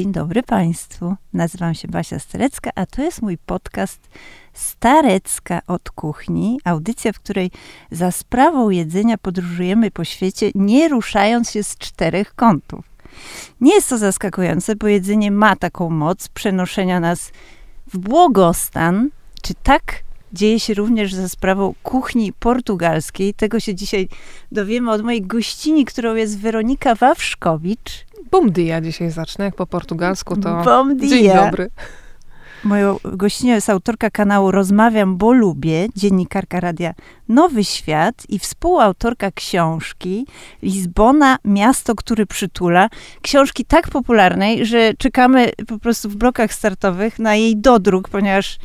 Dzień dobry Państwu. Nazywam się Basia Starecka, a to jest mój podcast Starecka od kuchni. Audycja, w której za sprawą jedzenia podróżujemy po świecie, nie ruszając się z czterech kątów. Nie jest to zaskakujące, bo jedzenie ma taką moc przenoszenia nas w błogostan. Czy tak dzieje się również za sprawą kuchni portugalskiej? Tego się dzisiaj dowiemy od mojej gościni, którą jest Weronika Wawrzkowicz. Bom dia dzisiaj zacznę, jak po portugalsku to Bom dia. dzień dobry. Moją gościnią jest autorka kanału Rozmawiam, bo lubię, dziennikarka radia Nowy Świat i współautorka książki Lizbona, miasto, który przytula. Książki tak popularnej, że czekamy po prostu w blokach startowych na jej dodruk, ponieważ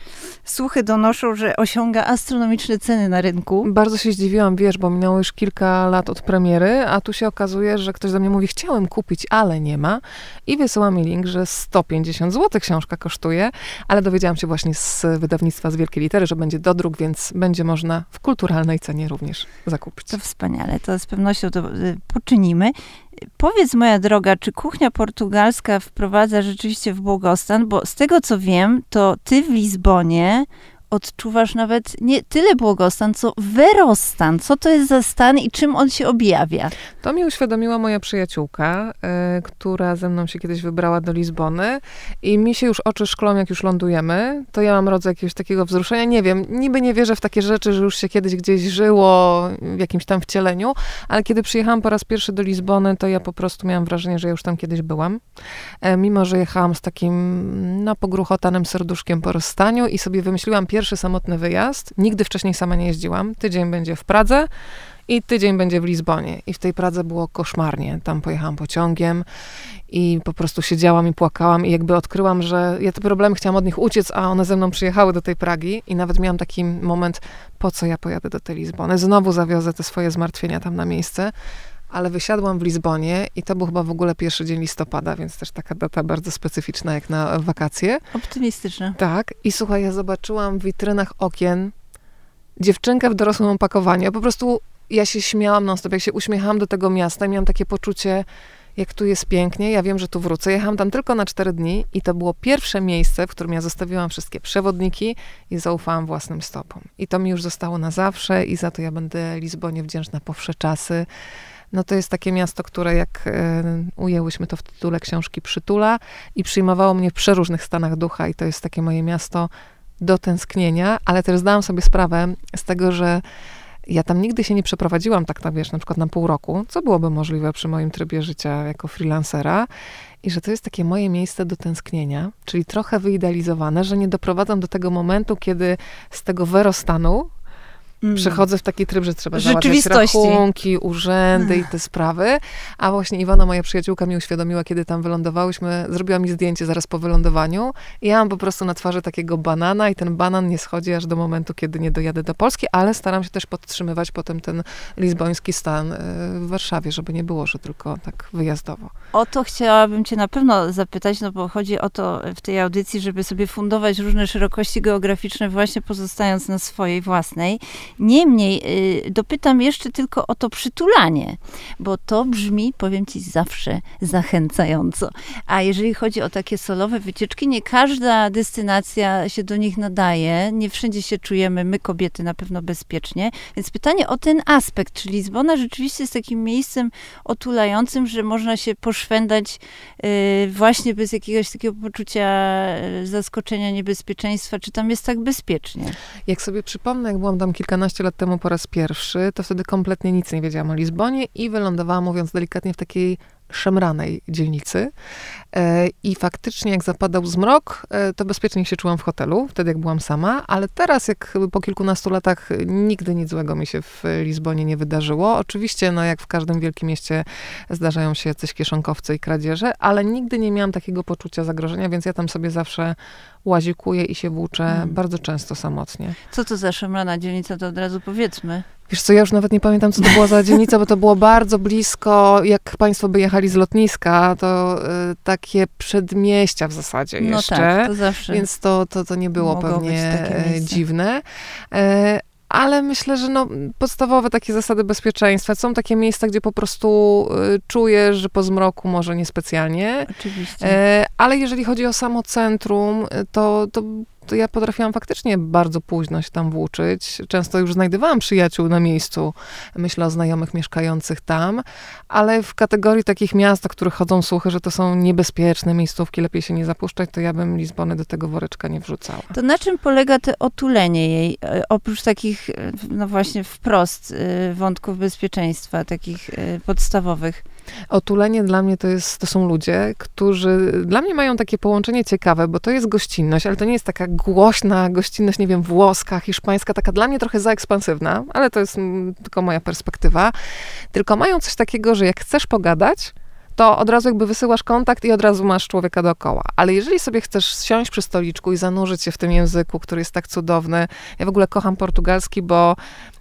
słuchy donoszą, że osiąga astronomiczne ceny na rynku. Bardzo się zdziwiłam, wiesz, bo minęło już kilka lat od premiery, a tu się okazuje, że ktoś do mnie mówi, chciałem kupić, ale nie ma. I wysyła mi link, że 150 zł książka kosztuje, ale dowiedziałam się właśnie z wydawnictwa z wielkiej litery, że będzie dodruk, więc będzie można w kulturalnej cenie również zakupić. To wspaniale, to z pewnością to y, poczynimy. Powiedz, moja droga, czy kuchnia portugalska wprowadza rzeczywiście w błogostan? Bo z tego co wiem, to ty w Lizbonie odczuwasz nawet nie tyle błogostan, co werostan. Co to jest za stan i czym on się objawia? To mi uświadomiła moja przyjaciółka, y, która ze mną się kiedyś wybrała do Lizbony i mi się już oczy szklą, jak już lądujemy. To ja mam rodzaj jakiegoś takiego wzruszenia. Nie wiem, niby nie wierzę w takie rzeczy, że już się kiedyś gdzieś żyło w jakimś tam wcieleniu, ale kiedy przyjechałam po raz pierwszy do Lizbony, to ja po prostu miałam wrażenie, że ja już tam kiedyś byłam. E, mimo, że jechałam z takim no, pogruchotanym serduszkiem po rozstaniu i sobie wymyśliłam pierwszy samotny wyjazd. Nigdy wcześniej sama nie jeździłam. Tydzień będzie w Pradze i tydzień będzie w Lizbonie. I w tej Pradze było koszmarnie. Tam pojechałam pociągiem i po prostu siedziałam i płakałam i jakby odkryłam, że ja te problemy chciałam od nich uciec, a one ze mną przyjechały do tej Pragi i nawet miałam taki moment, po co ja pojadę do tej Lizbony? Znowu zawiozę te swoje zmartwienia tam na miejsce. Ale wysiadłam w Lizbonie i to był chyba w ogóle pierwszy dzień listopada, więc też taka data bardzo specyficzna jak na wakacje. Optymistyczne. Tak. I słuchaj, ja zobaczyłam w witrynach okien dziewczynkę w dorosłym opakowaniu. Po prostu, ja się śmiałam non stop, jak się uśmiechałam do tego miasta i miałam takie poczucie, jak tu jest pięknie, ja wiem, że tu wrócę. Jechałam tam tylko na cztery dni i to było pierwsze miejsce, w którym ja zostawiłam wszystkie przewodniki i zaufałam własnym stopom. I to mi już zostało na zawsze i za to ja będę Lizbonie wdzięczna po wsze czasy. No to jest takie miasto, które jak e, ujęłyśmy to w tytule książki przytula i przyjmowało mnie w przeróżnych stanach ducha i to jest takie moje miasto do tęsknienia, ale też zdałam sobie sprawę z tego, że ja tam nigdy się nie przeprowadziłam tak, tak wiesz, na przykład na pół roku, co byłoby możliwe przy moim trybie życia jako freelancera i że to jest takie moje miejsce do tęsknienia, czyli trochę wyidealizowane, że nie doprowadzam do tego momentu, kiedy z tego werostanu Mm. Przechodzę w taki tryb, że trzeba załatwiać rachunki, urzędy i te sprawy. A właśnie Iwona, moja przyjaciółka, mi uświadomiła, kiedy tam wylądowałyśmy, zrobiła mi zdjęcie zaraz po wylądowaniu i ja mam po prostu na twarzy takiego banana i ten banan nie schodzi aż do momentu, kiedy nie dojadę do Polski, ale staram się też podtrzymywać potem ten lizboński stan e, w Warszawie, żeby nie było, że tylko tak wyjazdowo. O to chciałabym cię na pewno zapytać, no bo chodzi o to w tej audycji, żeby sobie fundować różne szerokości geograficzne, właśnie pozostając na swojej własnej. Niemniej y, dopytam jeszcze tylko o to przytulanie, bo to brzmi, powiem ci, zawsze zachęcająco. A jeżeli chodzi o takie solowe wycieczki, nie każda destynacja się do nich nadaje, nie wszędzie się czujemy, my kobiety na pewno bezpiecznie. Więc pytanie o ten aspekt, czy Lizbona rzeczywiście jest takim miejscem otulającym, że można się poszwędać y, właśnie bez jakiegoś takiego poczucia y, zaskoczenia, niebezpieczeństwa, czy tam jest tak bezpiecznie? Jak sobie przypomnę, jak byłam tam kilkanaście lat temu po raz pierwszy, to wtedy kompletnie nic nie wiedziałam o Lizbonie i wylądowałam, mówiąc delikatnie, w takiej szemranej dzielnicy. E, I faktycznie, jak zapadał zmrok, e, to bezpiecznie się czułam w hotelu, wtedy jak byłam sama, ale teraz, jak po kilkunastu latach, nigdy nic złego mi się w Lizbonie nie wydarzyło. Oczywiście, no jak w każdym wielkim mieście, zdarzają się jacyś kieszonkowcy i kradzieże, ale nigdy nie miałam takiego poczucia zagrożenia, więc ja tam sobie zawsze łazikuję i się włóczę Mm. bardzo często samotnie. Co to za szemrana dzielnica, to od razu powiedzmy. Wiesz co, ja już nawet nie pamiętam, co to była za dzielnica, bo to było bardzo blisko, jak państwo by jechali z lotniska, to y, takie przedmieścia w zasadzie No jeszcze. tak, to zawsze. Więc to, to, to nie było mogą pewnie dziwne. E, ale myślę, że no, podstawowe takie zasady bezpieczeństwa. Są takie miejsca, gdzie po prostu y, czujesz, że po zmroku może niespecjalnie. Oczywiście. E, ale jeżeli chodzi o samo centrum, y, to, to to ja potrafiłam faktycznie bardzo późno się tam włóczyć. Często już znajdowałam przyjaciół na miejscu, myślę o znajomych mieszkających tam, ale w kategorii takich miast, o których chodzą słuchy, że to są niebezpieczne miejscówki, lepiej się nie zapuszczać, to ja bym Lizbony do tego woreczka nie wrzucała. To na czym polega to otulenie jej, e, oprócz takich, e, no właśnie wprost, e, wątków bezpieczeństwa, takich podstawowych? Otulenie dla mnie to, jest, to są ludzie, którzy dla mnie mają takie połączenie ciekawe, bo to jest gościnność, ale to nie jest taka głośna gościnność, nie wiem, włoska, hiszpańska, taka dla mnie trochę za ekspansywna, ale to jest mm, tylko moja perspektywa. Tylko mają coś takiego, że jak chcesz pogadać, to od razu jakby wysyłasz kontakt i od razu masz człowieka dookoła. Ale jeżeli sobie chcesz siąść przy stoliczku i zanurzyć się w tym języku, który jest tak cudowny, ja w ogóle kocham portugalski, bo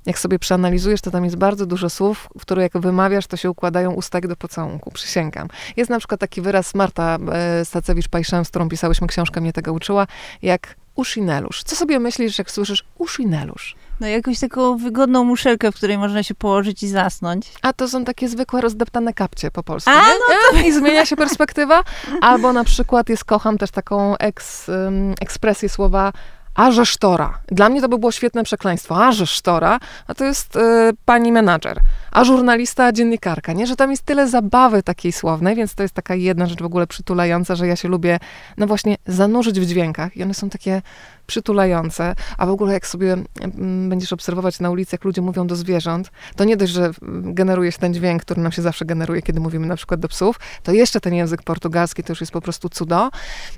jak sobie przeanalizujesz, to tam jest bardzo dużo słów, które jak wymawiasz, to się układają ustak do pocałunku, przysięgam. Jest na przykład taki wyraz, Marta e, Stacewicz-Pajszem, z którą pisałyśmy książkę, mnie tego uczyła, jak uszinelusz. Co sobie myślisz, jak słyszysz uszinelusz? No jakąś taką wygodną muszelkę, w której można się położyć i zasnąć. A to są takie zwykłe rozdeptane kapcie po polsku. A, no to... I zmienia się perspektywa. Albo na przykład jest, kocham też taką eks, um, ekspresję słowa Aże sztora. Dla mnie to by było świetne przekleństwo. Aże sztora, a to jest y, pani menadżer. A żurnalista, a dziennikarka, nie? Że tam jest tyle zabawy takiej słownej, więc to jest taka jedna rzecz w ogóle przytulająca, że ja się lubię, no właśnie, zanurzyć w dźwiękach i one są takie przytulające, a w ogóle jak sobie mm, będziesz obserwować na ulicy, jak ludzie mówią do zwierząt, to nie dość, że generuje się ten dźwięk, który nam się zawsze generuje, kiedy mówimy na przykład do psów, to jeszcze ten język portugalski to już jest po prostu cudo.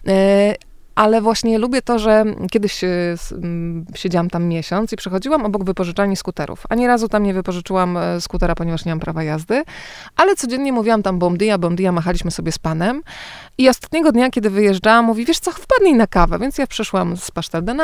E, ale właśnie lubię to, że kiedyś e, siedziałam tam miesiąc i przechodziłam obok wypożyczalni skuterów. Ani razu tam nie wypożyczyłam e, skutera, ponieważ nie mam prawa jazdy, ale codziennie mówiłam tam bom dia, bom dia, machaliśmy sobie z panem i ostatniego dnia, kiedy wyjeżdżałam, mówi, wiesz co, wpadnij na kawę, więc ja przyszłam z pasztel de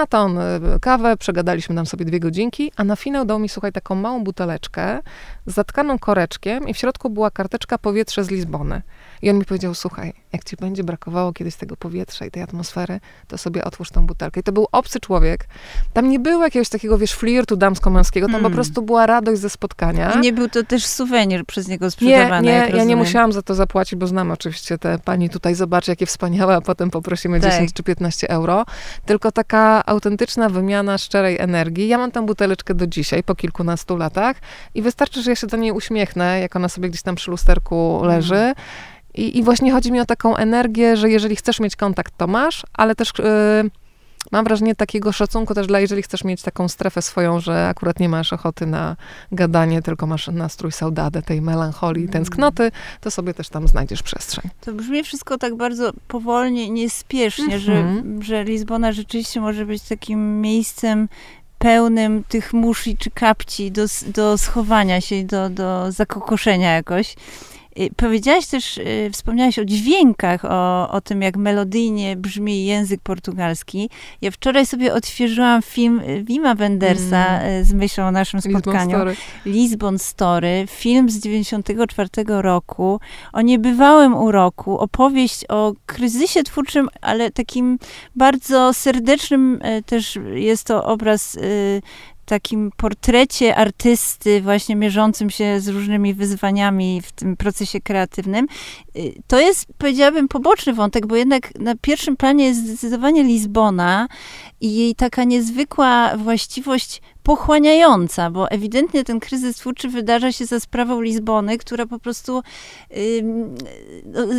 kawę, przegadaliśmy tam sobie dwie godzinki, a na finał dał mi, słuchaj, taką małą buteleczkę zatkaną koreczkiem i w środku była karteczka powietrze z Lizbony. I on mi powiedział, słuchaj, jak ci będzie brakowało kiedyś tego powietrza i tej atmosfery, to sobie otwórz tą butelkę. I to był obcy człowiek. Tam nie było jakiegoś takiego, wiesz, flirtu damsko-męskiego, tam mm. po prostu była radość ze spotkania. I nie był to też suwenir przez niego sprzedawany, Nie, nie, ja nie musiałam za to zapłacić, bo znam oczywiście te pani tutaj, zobaczy jakie wspaniałe, a potem poprosimy tak. 10 czy 15 euro. Tylko taka autentyczna wymiana szczerej energii. Ja mam tę buteleczkę do dzisiaj, po kilkunastu latach i wystarczy, że ja się do niej uśmiechnę, jak ona sobie gdzieś tam przy lusterku leży. Mm i, I, właśnie chodzi mi o taką energię, że jeżeli chcesz mieć kontakt, to masz, ale też yy, mam wrażenie takiego szacunku też dla, jeżeli chcesz mieć taką strefę swoją, że akurat nie masz ochoty na gadanie, tylko masz nastrój saudade, tej melancholii, mm. tęsknoty, to sobie też tam znajdziesz przestrzeń. To brzmi wszystko tak bardzo powolnie, niespiesznie, że, mhm. że Lizbona rzeczywiście może być takim miejscem pełnym tych muszli czy kapci do, do schowania się, do, do zakokoszenia jakoś. Y, powiedziałaś też, y, wspomniałaś o dźwiękach, o, o tym, jak melodyjnie brzmi język portugalski. Ja wczoraj sobie odświeżyłam film y, Wima Wendersa mm. z myślą o naszym spotkaniu. Lisbon Story. Lisbon Story. Film z 94 roku o niebywałym uroku. Opowieść o kryzysie twórczym, ale takim bardzo serdecznym też jest to obraz takim portrecie artysty, właśnie mierzącym się z różnymi wyzwaniami w tym procesie kreatywnym. Y, to jest, powiedziałabym, poboczny wątek, bo jednak na pierwszym planie jest zdecydowanie Lizbona i jej taka niezwykła właściwość pochłaniająca, bo ewidentnie ten kryzys twórczy wydarza się za sprawą Lizbony, która po prostu y,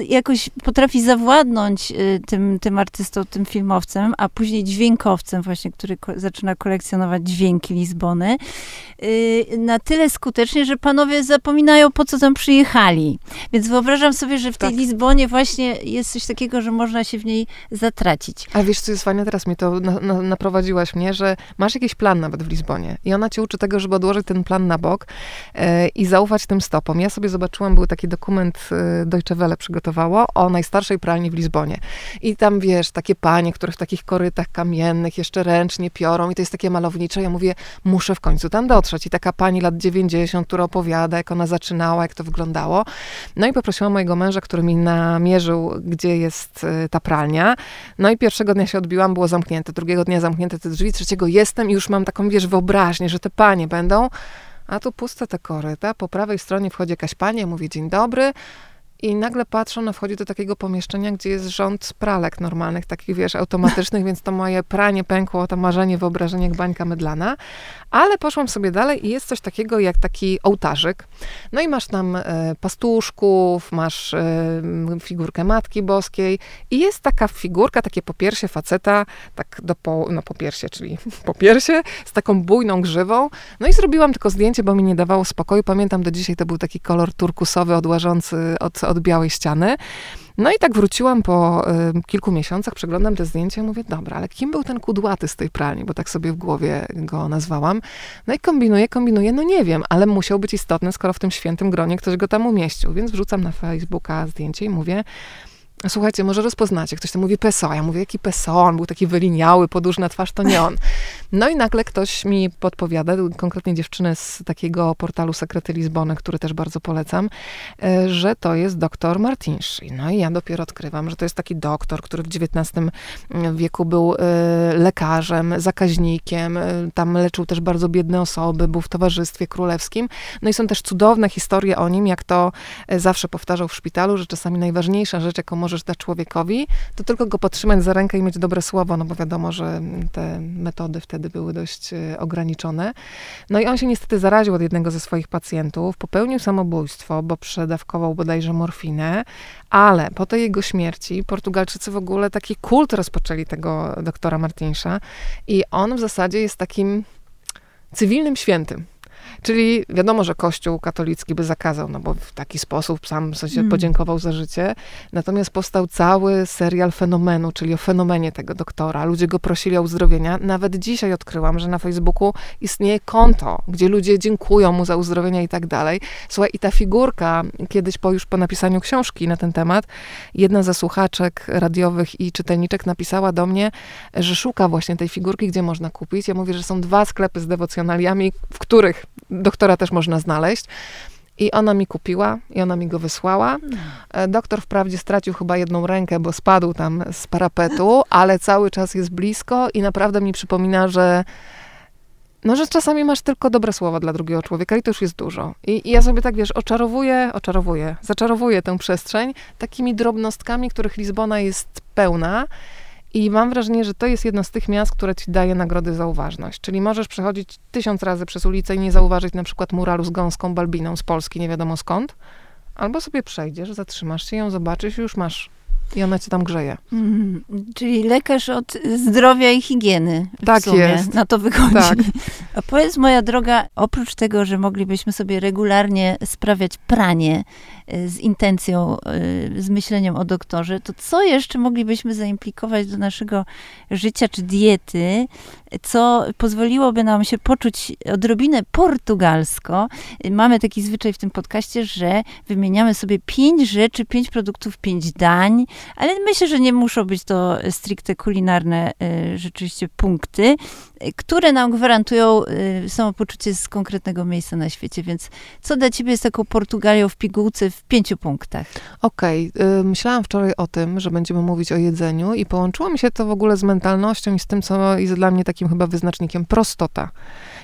jakoś potrafi zawładnąć y, tym, tym artystą, tym filmowcem, a później dźwiękowcem właśnie, który ko zaczyna kolekcjonować dźwięki Lizbony, y, na tyle skutecznie, że panowie zapominają, po co tam przyjechali. Więc wyobrażam sobie, że w tej tak. Lizbonie właśnie jest coś takiego, że można się w niej zatracić. A wiesz, co jest fajne? Teraz mi to na, na, naprowadziłaś mnie, że masz jakiś plan nawet w Lizbonie. I ona cię uczy tego, żeby odłożyć ten plan na bok e, i zaufać tym stopom. Ja sobie zobaczyłam, był taki dokument e, Deutsche Welle przygotowało o najstarszej pralni w Lizbonie. I tam, wiesz, takie panie, które w takich korytach kamiennych jeszcze ręcznie piorą i to jest takie malownicze. Ja mówię, muszę w końcu tam dotrzeć. I taka pani lat 90, która opowiada, jak ona zaczynała, jak to wyglądało. No i poprosiłam mojego męża, męża, który mi namierzył, gdzie jest y, ta pralnia. No i pierwszego dnia się odbiłam, było zamknięte, drugiego dnia zamknięte te drzwi, trzeciego jestem i już mam taką, wiesz, wyobraźnię, że te panie będą, a tu puste te koryta, po prawej stronie wchodzi jakaś pani, mówi dzień dobry, i nagle patrzę, ona wchodzi do takiego pomieszczenia, gdzie jest rząd pralek normalnych, takich wiesz, automatycznych, więc to moje pranie pękło, to marzenie, wyobrażenie jak bańka mydlana. Ale poszłam sobie dalej i jest coś takiego jak taki ołtarzyk. No i masz tam e, pastuszków, masz e, figurkę Matki Boskiej i jest taka figurka, takie popiersie faceta, tak do po, no popiersie, czyli popiersie, z taką bujną grzywą. No i zrobiłam tylko zdjęcie, bo mi nie dawało spokoju. Pamiętam do dzisiaj, to był taki kolor turkusowy, odłażący od, od białej ściany. No i tak wróciłam po y, kilku miesiącach, przeglądam te zdjęcia i mówię, dobra, ale kim był ten kudłaty z tej pralni, bo tak sobie w głowie go nazwałam. No i kombinuję, kombinuję, no nie wiem, ale musiał być istotny, skoro w tym świętym gronie ktoś go tam umieścił. Więc wrzucam na Facebooka zdjęcie i mówię, Słuchajcie, może rozpoznacie. Ktoś tam mówi Peso. Ja mówię, jaki Peso? On był taki wyliniały, podłużna twarz, to nie on. No i nagle ktoś mi podpowiada, konkretnie dziewczynę z takiego portalu Sekrety Lizbony, który też bardzo polecam, e, że to jest doktor Martinszy. No i ja dopiero odkrywam, że to jest taki doktor, który w XIX mm, wieku był e, lekarzem, zakaźnikiem, e, tam leczył też bardzo biedne osoby, był w towarzystwie królewskim. No i są też cudowne historie o nim, jak to zawsze powtarzał w szpitalu, że czasami najważniejsza rzecz, jaką może możesz dać człowiekowi, to tylko go podtrzymać za rękę i mieć dobre słowo, no bo wiadomo, że te metody wtedy były dość e, ograniczone. No i on się niestety zaraził od jednego ze swoich pacjentów, popełnił samobójstwo, bo przedawkował bodajże morfinę, ale po tej jego śmierci Portugalczycy w ogóle taki kult rozpoczęli tego doktora Martinsza i on w zasadzie jest takim cywilnym świętym. Czyli wiadomo, że Kościół katolicki by zakazał, no bo w taki sposób sam sobie mm. podziękował za życie. Natomiast powstał cały serial fenomenu, czyli o fenomenie tego doktora. Ludzie go prosili o uzdrowienia. Nawet dzisiaj odkryłam, że na Facebooku istnieje konto, gdzie ludzie dziękują mu za uzdrowienia i tak dalej. Słuchaj, i ta figurka, kiedyś po już po napisaniu książki na ten temat, jedna ze słuchaczek radiowych i czytelniczek napisała do mnie, że szuka właśnie tej figurki, gdzie można kupić. Ja mówię, że są dwa sklepy z dewocjonaliami, w których doktora też można znaleźć. I ona mi kupiła i ona mi go wysłała. E, doktor wprawdzie stracił chyba jedną rękę, bo spadł tam z parapetu, ale cały czas jest blisko i naprawdę mi przypomina, że no, że czasami masz tylko dobre słowa dla drugiego człowieka i to już jest dużo. I, I, ja sobie tak, wiesz, oczarowuję, oczarowuję, zaczarowuję tę przestrzeń takimi drobnostkami, których Lizbona jest pełna i mam wrażenie, że to jest jedno z tych miast, które ci daje nagrody za uważność. Czyli możesz przechodzić tysiąc razy przez ulicę i nie zauważyć na przykład muralu z gąską balbiną z Polski, nie wiadomo skąd. Albo sobie przejdziesz, zatrzymasz się, ją zobaczysz i już masz i ona cię tam grzeje. Mm, czyli lekarz od zdrowia i higieny. Tak sumie. jest. Na to wychodzi. Tak. A powiedz, moja droga, oprócz tego, że moglibyśmy sobie regularnie sprawiać pranie z intencją, y, z myśleniem o doktorze, to co jeszcze moglibyśmy zaimplikować do naszego życia czy diety, co pozwoliłoby nam się poczuć odrobinę portugalsko? Mamy taki zwyczaj w tym podcaście, że wymieniamy sobie pięć rzeczy, pięć produktów, pięć dań, ale myślę, że nie muszą być to stricte kulinarne y, rzeczywiście punkty, które nam gwarantują y, samopoczucie z konkretnego miejsca na świecie. Więc co dla ciebie jest taką Portugalią w pigułce w pięciu punktach? Okej, okay. myślałam wczoraj o tym, że będziemy mówić o jedzeniu i połączyło mi się to w ogóle z mentalnością i z tym, co jest dla mnie takim chyba wyznacznikiem prostota.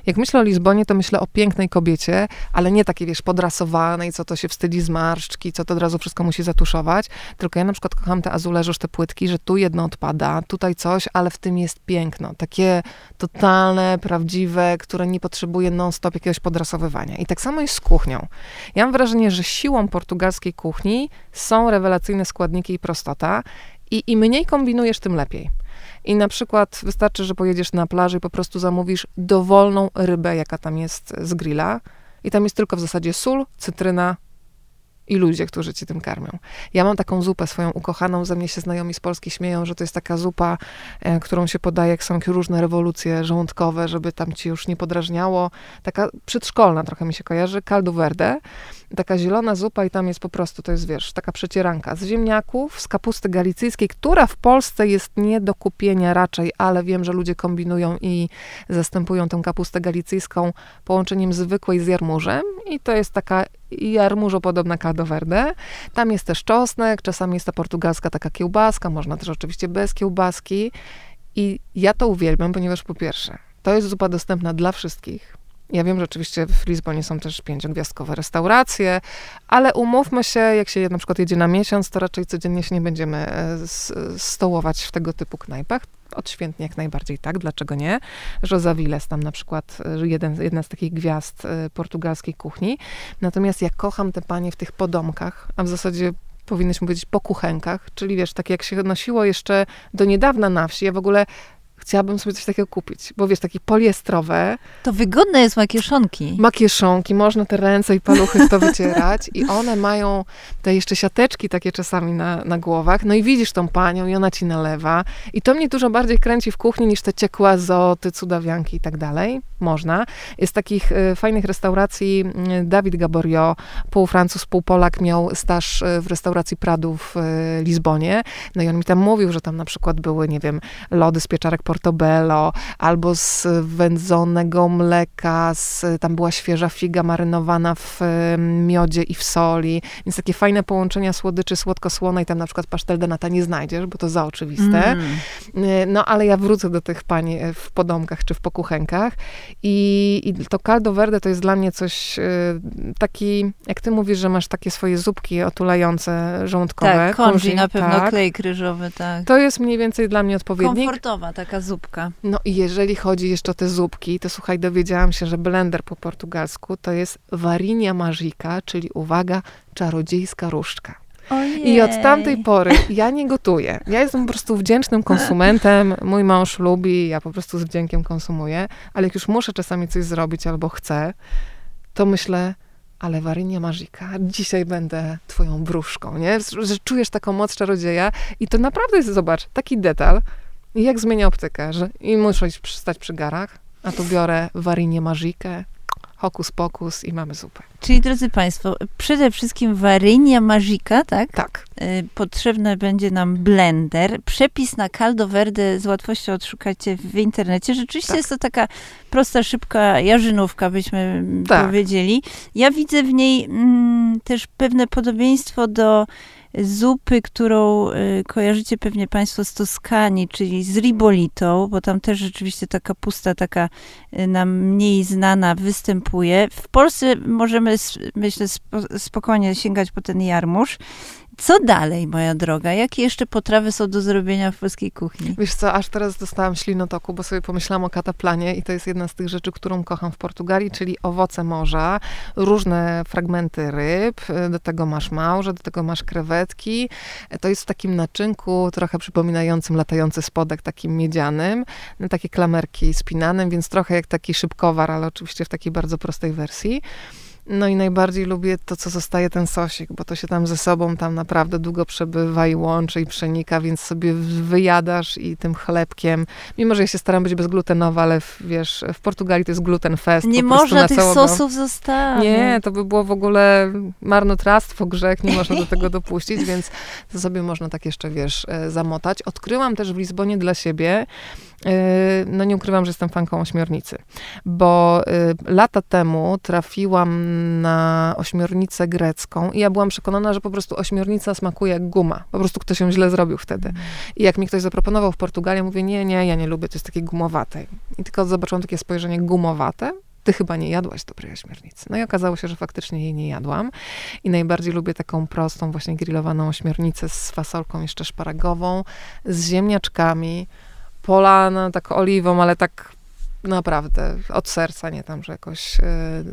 Jak myślę o Lizbonie, to myślę o pięknej kobiecie, ale nie takiej, wiesz, podrasowanej, co to się wstydzi zmarszczki, co to od razu wszystko musi zatuszować, tylko ja na przykład kocham te azuleżusz, te płytki, że tu jedno odpada, tutaj coś, ale w tym jest piękno. Takie totalne, prawdziwe, które nie potrzebuje non-stop jakiegoś podrasowywania. I tak samo jest z kuchnią. Ja mam wrażenie, że siłą portugalskiej kuchni są rewelacyjne składniki i prostota i im mniej kombinujesz, tym lepiej. I na przykład wystarczy, że pojedziesz na plaży i po prostu zamówisz dowolną rybę, jaka tam jest z grilla. I tam jest tylko w zasadzie sól, cytryna, i ludzie, którzy ci tym karmią. Ja mam taką zupę swoją ukochaną, ze mnie się znajomi z Polski śmieją, że to jest taka zupa, e, którą się podaje, jak są różne rewolucje żołądkowe, żeby tam ci już nie podrażniało. Taka przedszkolna trochę mi się kojarzy, caldo verde. Taka zielona zupa i tam jest po prostu, to jest wiesz, taka przecieranka z ziemniaków, z kapusty galicyjskiej, która w Polsce jest nie do kupienia raczej, ale wiem, że ludzie kombinują i zastępują tę kapustę galicyjską połączeniem zwykłej z jarmużem i to jest taka jarmużo-podobna caldo verde. Tam jest też czosnek, czasami jest ta portugalska taka kiełbaska, można też oczywiście bez kiełbaski. I ja to uwielbiam, ponieważ po pierwsze, to jest zupa dostępna dla wszystkich. Ja wiem, że oczywiście w Lizbonie są też pięciogwiazdkowe restauracje, ale umówmy się, jak się na przykład jedzie na miesiąc, to raczej codziennie się nie będziemy e, stołować w tego typu knajpach. Odświętnie jak najbardziej tak, dlaczego nie? José Viles tam na przykład, e, jeden, jedna z takich gwiazd e, portugalskiej kuchni. Natomiast ja kocham te panie w tych podomkach, a w zasadzie powinnyśmy powiedzieć po kuchenkach, czyli wiesz, tak jak się nosiło jeszcze do niedawna na wsi, ja w ogóle chciałabym sobie coś takiego kupić, bo wiesz, takie poliestrowe. To wygodne jest makieszonki. Makieszonki, można te ręce i paluchy to wycierać i one mają te jeszcze siateczki takie czasami na, na głowach, no i widzisz tą panią i ona ci nalewa i to mnie dużo bardziej kręci w kuchni niż te ciekłe azoty, cudawianki i tak dalej. Można. Jest takich y, fajnych restauracji, y, Dawid Gaborio, pół Francuz, pół Polak, miał staż y, w restauracji Pradu w Lizbonie, no i on mi tam mówił, że tam na przykład były, nie wiem, lody z pieczarek portobello, albo z wędzonego mleka, z, tam była świeża figa marynowana w miodzie i w soli, więc takie fajne połączenia słodyczy słodko-słonej, tam na przykład pasztel de nata nie znajdziesz, bo to za oczywiste. Mm. No, ale ja wrócę do tych pań e, w podomkach czy w pokuchenkach i, i to caldo verde to jest dla mnie coś e, taki, jak ty mówisz, że masz takie swoje zupki otulające żołądkowe. Tak, konzi na pewno, tak. klej kryżowy, tak. To jest mniej więcej dla mnie odpowiednik. Komfortowa taka zupka. No i jeżeli chodzi jeszcze o te zupki, to słuchaj, dowiedziałam się, że blender po portugalsku to jest varinia magica, czyli uwaga, czarodziejska różdżka. Ojej. I od tamtej pory ja nie gotuję. Ja jestem po prostu wdzięcznym konsumentem. Mój mąż lubi, ja po prostu z wdziękiem konsumuję, ale jak już muszę czasami coś zrobić albo chcę, to myślę, ale Warynia Magika, dzisiaj będę twoją wróżką, nie? Że czujesz taką moc czarodzieja i to naprawdę jest, zobacz, taki detal, i jak zmienia optykę, że i muszę stać przy garach, a tu biorę warinie magikę, hokus pokus i mamy zupę. Czyli drodzy Państwo, przede wszystkim warynia magika, tak? Tak. Y, potrzebny będzie nam blender. Przepis na caldo verde z łatwością odszukacie w internecie. Rzeczywiście tak. jest to taka prosta, szybka jarzynówka, byśmy tak. powiedzieli. Ja widzę w niej mm, też pewne podobieństwo do zupy, którą y, kojarzycie pewnie Państwo z Toskanii, czyli z ribolitą, bo tam też rzeczywiście taka y, nam mniej znana występuje. W Polsce możemy, myślę, spokojnie sięgać po ten jarmuż. Co dalej, moja droga? Jakie jeszcze potrawy są do zrobienia w polskiej kuchni? Wiesz co, aż teraz dostałam ślinotoku, bo sobie pomyślałam o kataplanie i to jest jedna z tych rzeczy, którą kocham w Portugalii, czyli owoce morza, różne fragmenty ryb, do tego masz małże, do tego masz krewetki. To jest w takim naczynku trochę przypominającym latający spodek, takim miedzianym, takie klamerki spinanym, więc trochę jak taki szybkowar, ale oczywiście w takiej bardzo prostej wersji. No i najbardziej lubię to, co zostaje ten sosik, bo to się tam ze sobą tam naprawdę długo przebywa i łączy i przenika, więc sobie wyjadasz i tym chlebkiem, mimo że ja się staram być bezglutenowa, ale w, wiesz, w Portugalii to jest gluten fest. Nie można tych sosów zostawić. Nie, to by było w ogóle marnotrawstwo, grzech, nie można do tego dopuścić, więc to sobie można tak jeszcze, wiesz, e, zamotać. Odkryłam też w Lizbonie dla siebie Yy, no nie ukrywam, że jestem fanką ośmiornicy, bo yy, lata temu trafiłam na ośmiornicę grecką i ja byłam przekonana, że po prostu ośmiornica smakuje jak guma. Po prostu ktoś ją źle zrobił wtedy. I jak mi ktoś zaproponował w Portugalii, mówię, nie, nie, ja nie lubię, to jest takie gumowate. I tylko zobaczyłam takie spojrzenie gumowate, ty chyba nie jadłaś dobrej ośmiornicy. No i okazało się, że faktycznie jej nie jadłam. I najbardziej lubię taką prostą, właśnie grillowaną ośmiornicę z fasolką jeszcze szparagową, z ziemniaczkami, polana tak oliwą, ale tak naprawdę od serca, nie tam, że jakoś y,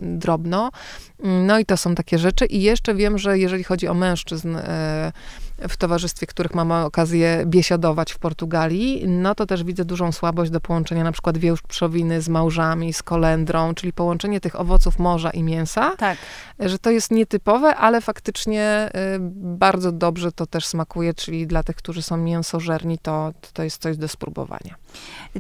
drobno. No i to są takie rzeczy. I jeszcze wiem, że jeżeli chodzi o mężczyzn, y, w towarzystwie których mam okazję biesiadować w Portugalii, no to też widzę dużą słabość do połączenia na przykład wieprzowiny z małżami, z kolendrą, czyli połączenie tych owoców morza i mięsa. Tak. Że to jest nietypowe, ale faktycznie y, bardzo dobrze to też smakuje, czyli dla tych, którzy są mięsożerni, to, to jest coś do spróbowania.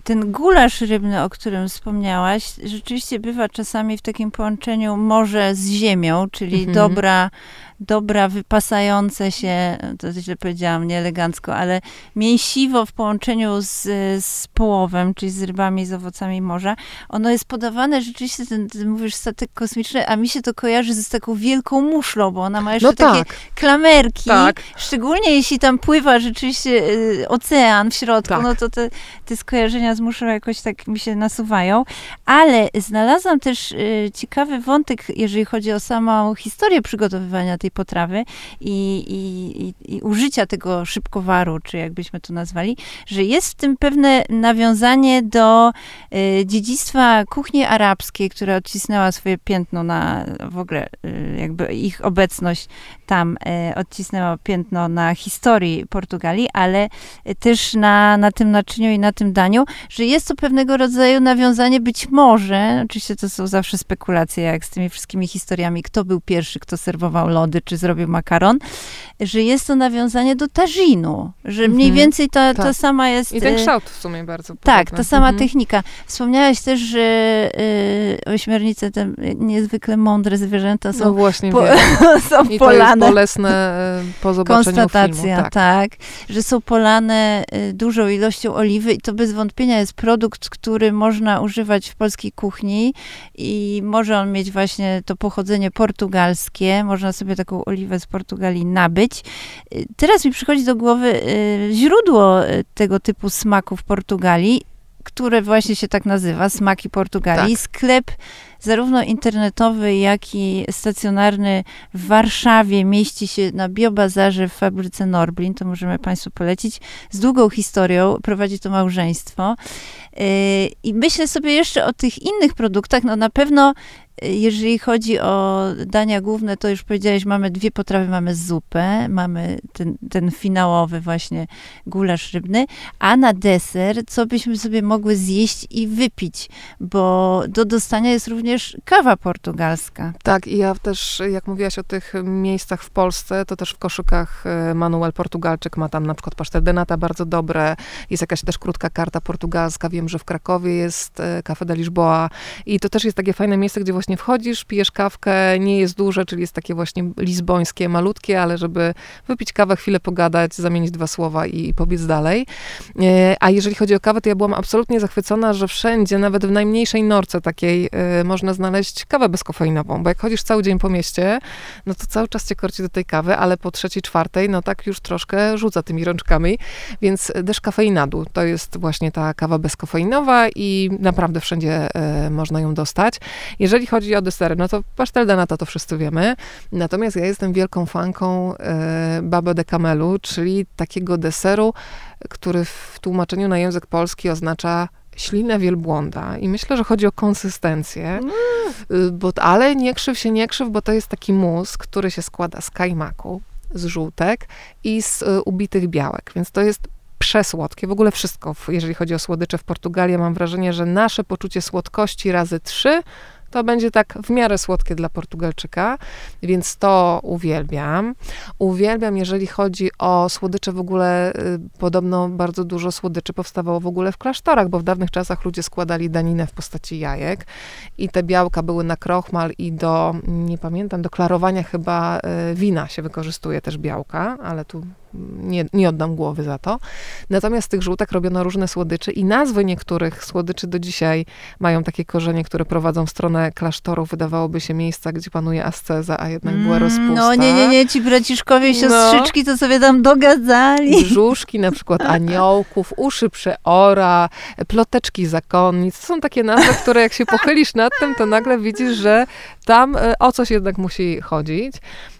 Ten gulasz rybny, o którym wspomniałaś, rzeczywiście bywa czasami w takim połączeniu morze z ziemią, czyli mhm. dobra dobra, wypasające się, to źle powiedziałam, nieelegancko, ale mięsiwo w połączeniu z, z połowem, czyli z rybami, z owocami morza, ono jest podawane rzeczywiście, ten, ten mówisz statek kosmiczny, a mi się to kojarzy z taką wielką muszlą, bo ona ma jeszcze No takie tak. klamerki, Tak. szczególnie jeśli tam pływa rzeczywiście y, ocean w środku, Tak. no to te, te skojarzenia z muszlą jakoś tak mi się nasuwają, ale znalazłam też y, ciekawy wątek, jeżeli chodzi o samą historię przygotowywania tej potrawy i, i, i, i użycia tego szybkowaru, czy jakbyśmy to nazwali, że jest w tym pewne nawiązanie do y, dziedzictwa kuchni arabskiej, która odcisnęła swoje piętno na w ogóle y, jakby ich obecność tam y, odcisnęła piętno na historii Portugalii, ale też na, na tym naczyniu i na tym daniu, że jest to pewnego rodzaju nawiązanie być może, oczywiście to są zawsze spekulacje, jak z tymi wszystkimi historiami, kto był pierwszy, kto serwował lody, czy zrobił makaron, że jest to nawiązanie do tażinu, że mniej Mhm. więcej ta, ta Tak. sama jest... I ten y, kształt w sumie bardzo tak, podobny. ta sama Mhm. technika. Wspomniałaś też, że y, ośmiornice, te niezwykle mądre zwierzęta No są, właśnie, po, są I to jest polane. bolesne e, po zobaczeniu Konstatacja, filmu. Tak. tak. że są polane y, dużą ilością oliwy i to bez wątpienia jest produkt, który można używać w polskiej kuchni i może on mieć właśnie to pochodzenie portugalskie, można sobie taką oliwę z Portugalii nabyć. Y, Teraz mi przychodzi do głowy y, źródło y, tego typu smaku w Portugalii, które właśnie się tak nazywa, Smaki Portugalii. Tak. Sklep zarówno internetowy, jak i stacjonarny w Warszawie mieści się na Biobazarze w fabryce Norblin, to możemy Państwu polecić, z długą historią, prowadzi to małżeństwo. I myślę sobie jeszcze o tych innych produktach, no na pewno jeżeli chodzi o dania główne, to już powiedziałeś, mamy dwie potrawy, mamy zupę, mamy ten, ten finałowy właśnie gulasz rybny, a na deser, co byśmy sobie mogły zjeść i wypić, bo do dostania jest również kawa portugalska. Tak, i ja też, jak mówiłaś o tych miejscach w Polsce, to też w koszykach e, Manuel Portugalczyk ma tam na przykład pasztet de nata bardzo dobre, jest jakaś też krótka karta portugalska, wiem, że w Krakowie jest e, Cafe de Lisboa. I to też jest takie fajne miejsce, gdzie właśnie wchodzisz, pijesz kawkę, nie jest duże, czyli jest takie właśnie lizbońskie, malutkie, ale żeby wypić kawę, chwilę pogadać, zamienić dwa słowa i, i pobiec dalej. E, A jeżeli chodzi o kawę, to ja byłam absolutnie zachwycona, że wszędzie, nawet w najmniejszej norce takiej, e, można znaleźć kawę bezkofeinową, bo jak chodzisz cały dzień po mieście, no to cały czas cię korci do tej kawy, ale po trzeciej, czwartej, no tak już troszkę rzuca tymi rączkami, więc deszcz kafeinadu to jest właśnie ta kawa bezkofeinowa i naprawdę wszędzie e, można ją dostać. Jeżeli chodzi o desery, no to pasztel de nata to wszyscy wiemy, natomiast ja jestem wielką fanką e, baba de camelu, czyli takiego deseru, który w tłumaczeniu na język polski oznacza ślinę wielbłąda. I myślę, że chodzi o konsystencję, y, bo, ale nie krzyw się nie krzyw, bo to jest taki mus, który się składa z kajmaku, z żółtek i z y, ubitych białek, więc to jest przesłodkie. W ogóle wszystko, jeżeli chodzi o słodycze w Portugalii, mam wrażenie, że nasze poczucie słodkości razy trzy to będzie tak w miarę słodkie dla Portugalczyka, więc to uwielbiam. Uwielbiam, jeżeli chodzi o słodycze w ogóle, y, podobno bardzo dużo słodyczy powstawało w ogóle w klasztorach, bo w dawnych czasach ludzie składali daninę w postaci jajek i te białka były na krochmal i do, nie pamiętam, do klarowania chyba y, wina się wykorzystuje też białka, ale tu nie, nie oddam głowy za to. Natomiast z tych żółtek robiono różne słodycze i nazwy niektórych słodyczy do dzisiaj mają takie korzenie, które prowadzą w stronę klasztorów. Wydawałoby się miejsca, gdzie panuje asceza, a jednak była rozpusta. No nie, nie, nie, ci braciszkowie i No. siostrzyczki to sobie tam dogadzali. brzuszki na przykład aniołków, uszy przeora, ploteczki zakonnic. To są takie nazwy, które jak się pochylisz nad tym, to nagle widzisz, że tam e, o coś jednak musi chodzić.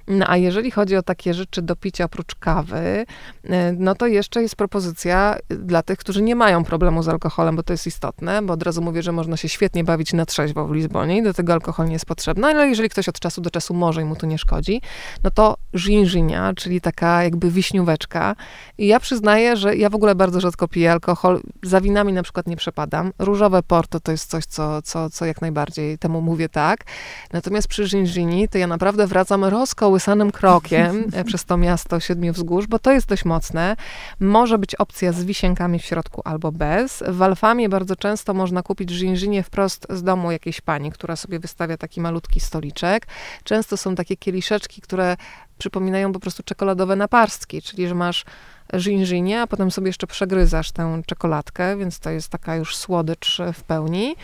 No, a jeżeli chodzi o takie rzeczy do picia oprócz kawy, e, no to jeszcze jest propozycja dla tych, którzy nie mają problemu z alkoholem, bo to jest istotne, bo od razu mówię, że można się świetnie bawić na trzeźwo w Lizbonie i do tego alkohol nie jest potrzebny, ale jeżeli ktoś od czasu do czasu może i mu to nie szkodzi, no to ginżynia, czyli taka jakby wiśnióweczka. I ja przyznaję, że ja w ogóle bardzo rzadko piję alkohol. Za winami na przykład nie przepadam. Różowe porto to jest coś, co, co, co jak najbardziej temu mówię tak. Natomiast przy ginżyni to ja naprawdę wracam rozkołysana kołysanym krokiem e, przez to miasto Siedmiu Wzgórz, bo to jest dość mocne. Może być opcja z wisienkami w środku albo bez. W Alfamie bardzo często można kupić żinżynie wprost z domu jakiejś pani, która sobie wystawia taki malutki stoliczek. Często są takie kieliszeczki, które przypominają po prostu czekoladowe naparstki, czyli że masz żinżynie, a potem sobie jeszcze przegryzasz tę czekoladkę, więc to jest taka już słodycz w pełni.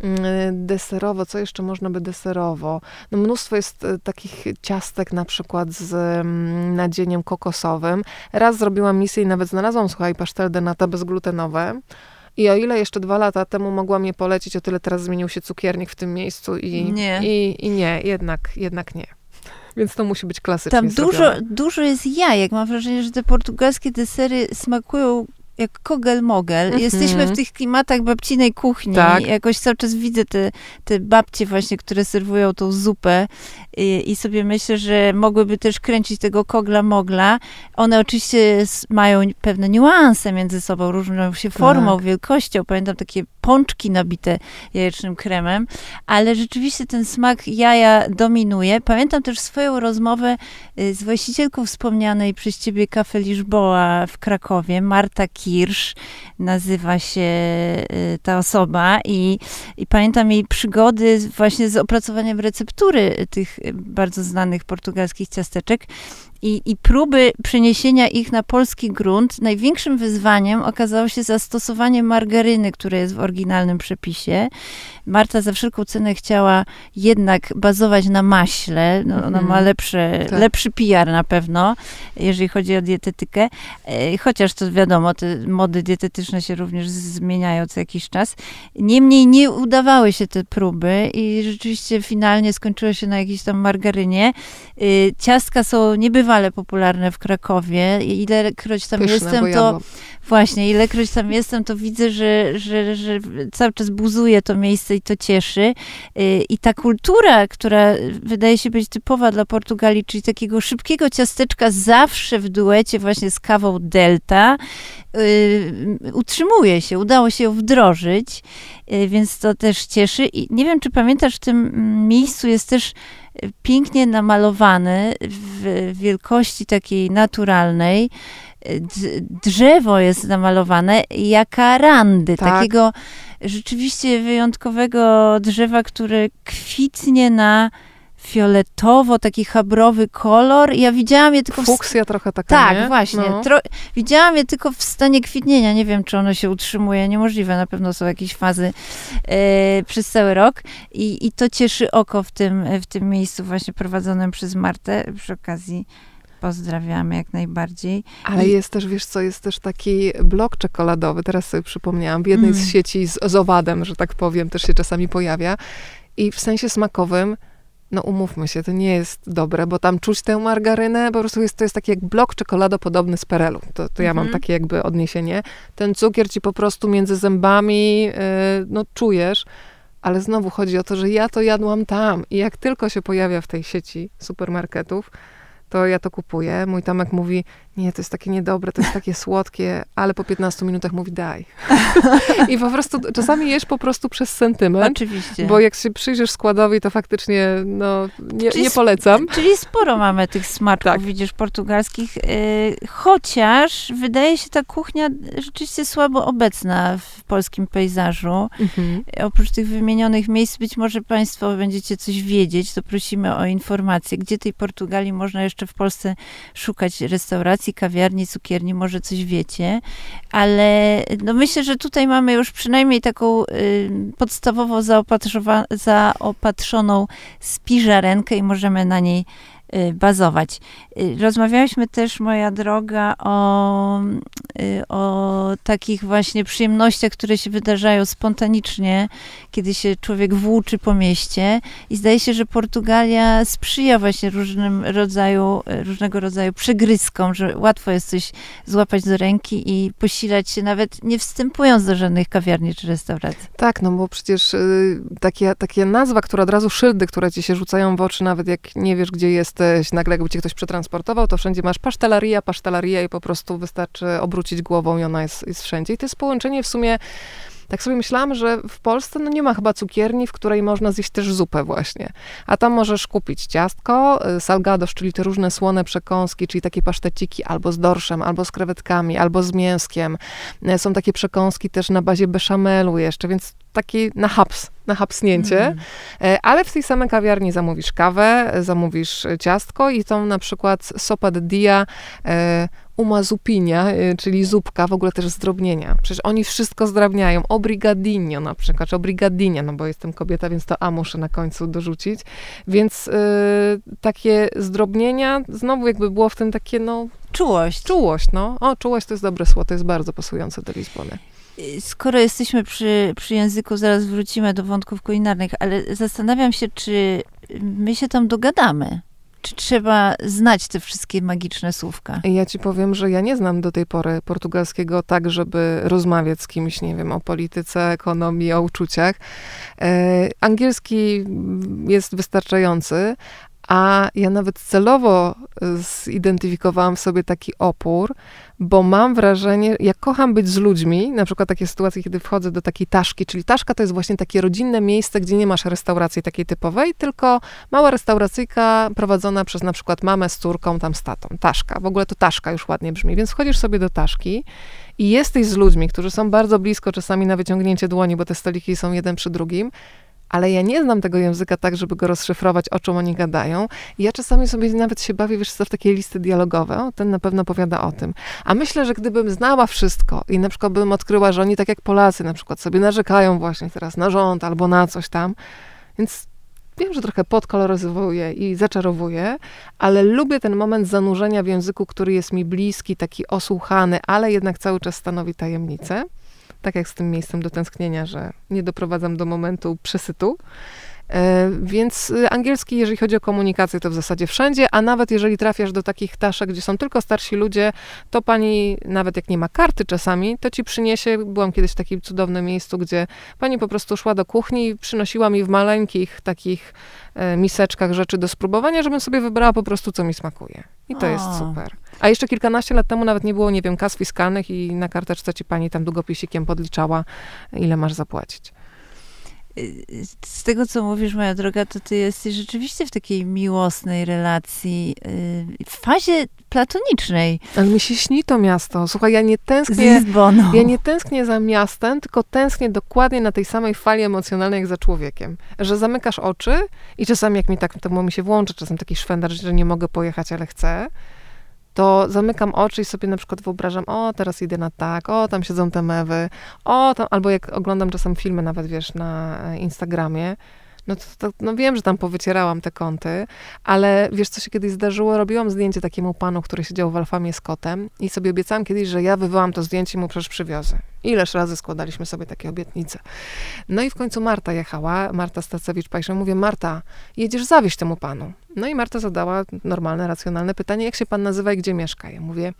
Mm, deserowo, co jeszcze można by deserowo? No mnóstwo jest e, takich ciastek na przykład z mm, nadzieniem kokosowym. Raz zrobiłam misję i nawet znalazłam, słuchaj, pasztel de nata bezglutenowe. I o ile jeszcze dwa lata temu mogłam je polecić, o tyle teraz zmienił się cukiernik w tym miejscu i nie, i, i nie jednak, jednak nie. Więc to musi być klasycznie Tam dużo, dużo jest jajek. Mam wrażenie, że te portugalskie desery smakują jak kogel-mogel. Mm -hmm. Jesteśmy w tych klimatach babcinej kuchni. Tak. Jakoś cały czas widzę te, te babcie właśnie, które serwują tą zupę i, i sobie myślę, że mogłyby też kręcić tego kogla-mogla. One oczywiście mają pewne niuanse między sobą, różnią się formą, tak. wielkością. Pamiętam takie pączki nabite jajecznym kremem, ale rzeczywiście ten smak jaja dominuje. Pamiętam też swoją rozmowę y, z właścicielką wspomnianej przez ciebie Kafe Liszboa w Krakowie, Marta Kirsch nazywa się y, ta osoba i, i pamiętam jej przygody właśnie z opracowaniem receptury tych bardzo znanych portugalskich ciasteczek i, I próby przeniesienia ich na polski grunt, największym wyzwaniem okazało się zastosowanie margaryny, które jest w oryginalnym przepisie. Marta za wszelką cenę chciała jednak bazować na maśle. No, ona mm. ma mhm. lepsze, tak. lepszy PR na pewno, jeżeli chodzi o dietetykę. E, chociaż to wiadomo, te mody dietetyczne się również zmieniają co jakiś czas. Niemniej nie udawały się te próby i rzeczywiście finalnie skończyło się na jakiejś tam margarynie. E, ciastka są niebywale popularne w Krakowie. Ilekroć tam Pyszne, jestem, to właśnie, ilekroć tam jestem, to widzę, że, że, że cały czas buzuje to miejsce i to cieszy. Y, I ta kultura, która wydaje się być typowa dla Portugalii, czyli takiego szybkiego ciasteczka zawsze w duecie właśnie z kawą Delta, y, utrzymuje się, udało się ją wdrożyć, y, więc to też cieszy. I nie wiem, czy pamiętasz, w tym miejscu jest też pięknie namalowany w wielkości takiej naturalnej drzewo jest namalowane jakarandy, tak. takiego rzeczywiście wyjątkowego drzewa, które kwitnie na fioletowo, taki habrowy kolor. Ja widziałam je tylko... Fuksja w... trochę taka, Tak, nie? właśnie. No. Tro... Widziałam je tylko w stanie kwitnienia. Nie wiem, czy ono się utrzymuje. Niemożliwe. Na pewno są jakieś fazy e, przez cały rok. I, I to cieszy oko w tym, w tym miejscu właśnie prowadzonym przez Martę przy okazji Pozdrawiamy jak najbardziej. Ale I... jest też, wiesz co, jest też taki blok czekoladowy, teraz sobie przypomniałam, w jednej mm. z sieci z, z owadem, że tak powiem, też się czasami pojawia. I w sensie smakowym, no umówmy się, to nie jest dobre, bo tam czuć tę margarynę, po prostu jest, to jest taki jak blok czekoladopodobny z Perelu. To, to ja mam mhm. takie jakby odniesienie. Ten cukier ci po prostu między zębami, yy, no czujesz, ale znowu chodzi o to, że ja to jadłam tam i jak tylko się pojawia w tej sieci supermarketów, to ja to kupuję. Mój Tomek mówi, nie, to jest takie niedobre, to jest takie słodkie, ale po 15 minutach mówi daj. I po prostu czasami jesz po prostu przez sentyment. Oczywiście. Bo jak się przyjrzysz składowi, to faktycznie no, nie, nie polecam. Czyli sporo mamy tych smaczków, tak. widzisz, portugalskich. Yy, chociaż wydaje się ta kuchnia rzeczywiście słabo obecna w polskim pejzażu. Mhm. Oprócz tych wymienionych miejsc, być może Państwo będziecie coś wiedzieć, to prosimy o informację, gdzie tej Portugalii można jeszcze w Polsce szukać restauracji restauracji, kawiarni, cukierni, może coś wiecie, ale no myślę, że tutaj mamy już przynajmniej taką y, podstawowo zaopatrzoną spiżarenkę i możemy na niej bazować. Y, rozmawialiśmy też, moja droga, o, y, o takich właśnie przyjemnościach, które się wydarzają spontanicznie, kiedy się człowiek włóczy po mieście i zdaje się, że Portugalia sprzyja właśnie różnym rodzaju, różnego rodzaju przegryzkom, że łatwo jest coś złapać do ręki i posilać się nawet nie wstępując do żadnych kawiarni czy restauracji. Tak, no bo przecież y, takie, takie nazwa, która od razu szyldy, które ci się rzucają w oczy, nawet jak nie wiesz, gdzie jest jesteś, nagle jakby cię ktoś przetransportował, to wszędzie masz pasztelaria, pasztelaria i po prostu wystarczy obrócić głową i ona jest, jest wszędzie. I to jest połączenie w sumie tak sobie myślałam, że w Polsce no nie ma chyba cukierni, w której można zjeść też zupę właśnie. A tam możesz kupić ciastko, y, salgados, czyli te różne słone przekąski, czyli takie paszteciki albo z dorszem, albo z krewetkami, albo z mięskiem. Y, są takie przekąski też na bazie beszamelu jeszcze, więc taki na haps, na hapsnięcie, mm. ale w tej samej kawiarni zamówisz kawę, zamówisz ciastko i tą na przykład sopa de dia e, umazupinia, e, czyli zupka, w ogóle też zdrobnienia. Przecież oni wszystko zdrabniają. Obrigadinio na przykład, czy obrigadinia, no bo jestem kobieta, więc to A muszę na końcu dorzucić. Więc y, takie zdrobnienia, znowu jakby było w tym takie, no... Czułość. Czułość, no. O, czułość to jest dobre słowo, to jest bardzo pasujące do Lizbony skoro jesteśmy przy, przy języku, zaraz wrócimy do wątków kulinarnych, ale zastanawiam się, czy my się tam dogadamy. Czy trzeba znać te wszystkie magiczne słówka? Ja ci powiem, że ja nie znam do tej pory portugalskiego tak, żeby rozmawiać z kimś, nie wiem, o polityce, ekonomii, o uczuciach. E, angielski jest wystarczający, a ja nawet celowo zidentyfikowałam w sobie taki opór, bo mam wrażenie, ja kocham być z ludźmi, na przykład takie sytuacje, kiedy wchodzę do takiej taszki, czyli taszka to jest właśnie takie rodzinne miejsce, gdzie nie masz restauracji takiej typowej, tylko mała restauracyjka prowadzona przez na przykład mamę z córką, tam z tatą. Taszka, w ogóle to taszka już ładnie brzmi, więc wchodzisz sobie do taszki i jesteś z ludźmi, którzy są bardzo blisko, czasami na wyciągnięcie dłoni, bo te stoliki są jeden przy drugim, ale ja nie znam tego języka tak, żeby go rozszyfrować, o czym oni gadają. I ja czasami sobie nawet się bawię, wiesz co, w takie listy dialogowe. Ten na pewno powiada o tym. A myślę, że gdybym znała wszystko i na przykład bym odkryła, że oni tak jak Polacy na przykład sobie narzekają właśnie teraz na rząd albo na coś tam, więc wiem, że trochę podkoloryzowuję i zaczarowuję, ale lubię ten moment zanurzenia w języku, który jest mi bliski, taki osłuchany, ale jednak cały czas stanowi tajemnicę tak jak z tym miejscem do tęsknienia, że nie doprowadzam do momentu przesytu. E, więc y, angielski, jeżeli chodzi o komunikację, to w zasadzie wszędzie, a nawet jeżeli trafiasz do takich taszek, gdzie są tylko starsi ludzie, to pani, nawet jak nie ma karty czasami, to ci przyniesie, byłam kiedyś w takim cudownym miejscu, gdzie pani po prostu szła do kuchni i przynosiła mi w maleńkich takich e, miseczkach rzeczy do spróbowania, żebym sobie wybrała po prostu, co mi smakuje. I to o. jest super. A jeszcze kilkanaście lat temu nawet nie było, nie wiem, kas fiskalnych i na karteczce ci pani tam długopisikiem podliczała, ile masz zapłacić z tego, co mówisz, moja droga, to ty jesteś rzeczywiście w takiej miłosnej relacji, y, w fazie platonicznej. Ale mi się śni to miasto. Słuchaj, ja nie tęsknię... Z Ja nie tęsknię za miastem, tylko tęsknię dokładnie na tej samej fali emocjonalnej, jak za człowiekiem. Że zamykasz oczy i czasami, jak mi tak, to mi się włączy, czasem taki szwendar, że nie mogę pojechać, ale chcę, to zamykam oczy i sobie na przykład wyobrażam, o, teraz idę na tak, o, tam siedzą te mewy, o, tam, albo jak oglądam czasem filmy nawet, wiesz, na Instagramie, no to, to, no wiem, że tam powycierałam te kąty, ale wiesz, co się kiedyś zdarzyło? Robiłam zdjęcie takiemu panu, który siedział w Alfamie z kotem i sobie obiecałam kiedyś, że ja wywołam to zdjęcie i mu przecież przywiozę. Ileż razy składaliśmy sobie takie obietnice. No i w końcu Marta jechała, Marta Stacewicz-Pajsze. Mówię, Marta, jedziesz zawieźć temu panu. No i Marta zadała normalne, racjonalne pytanie, jak się pan nazywa i gdzie mieszka? Ja mówię,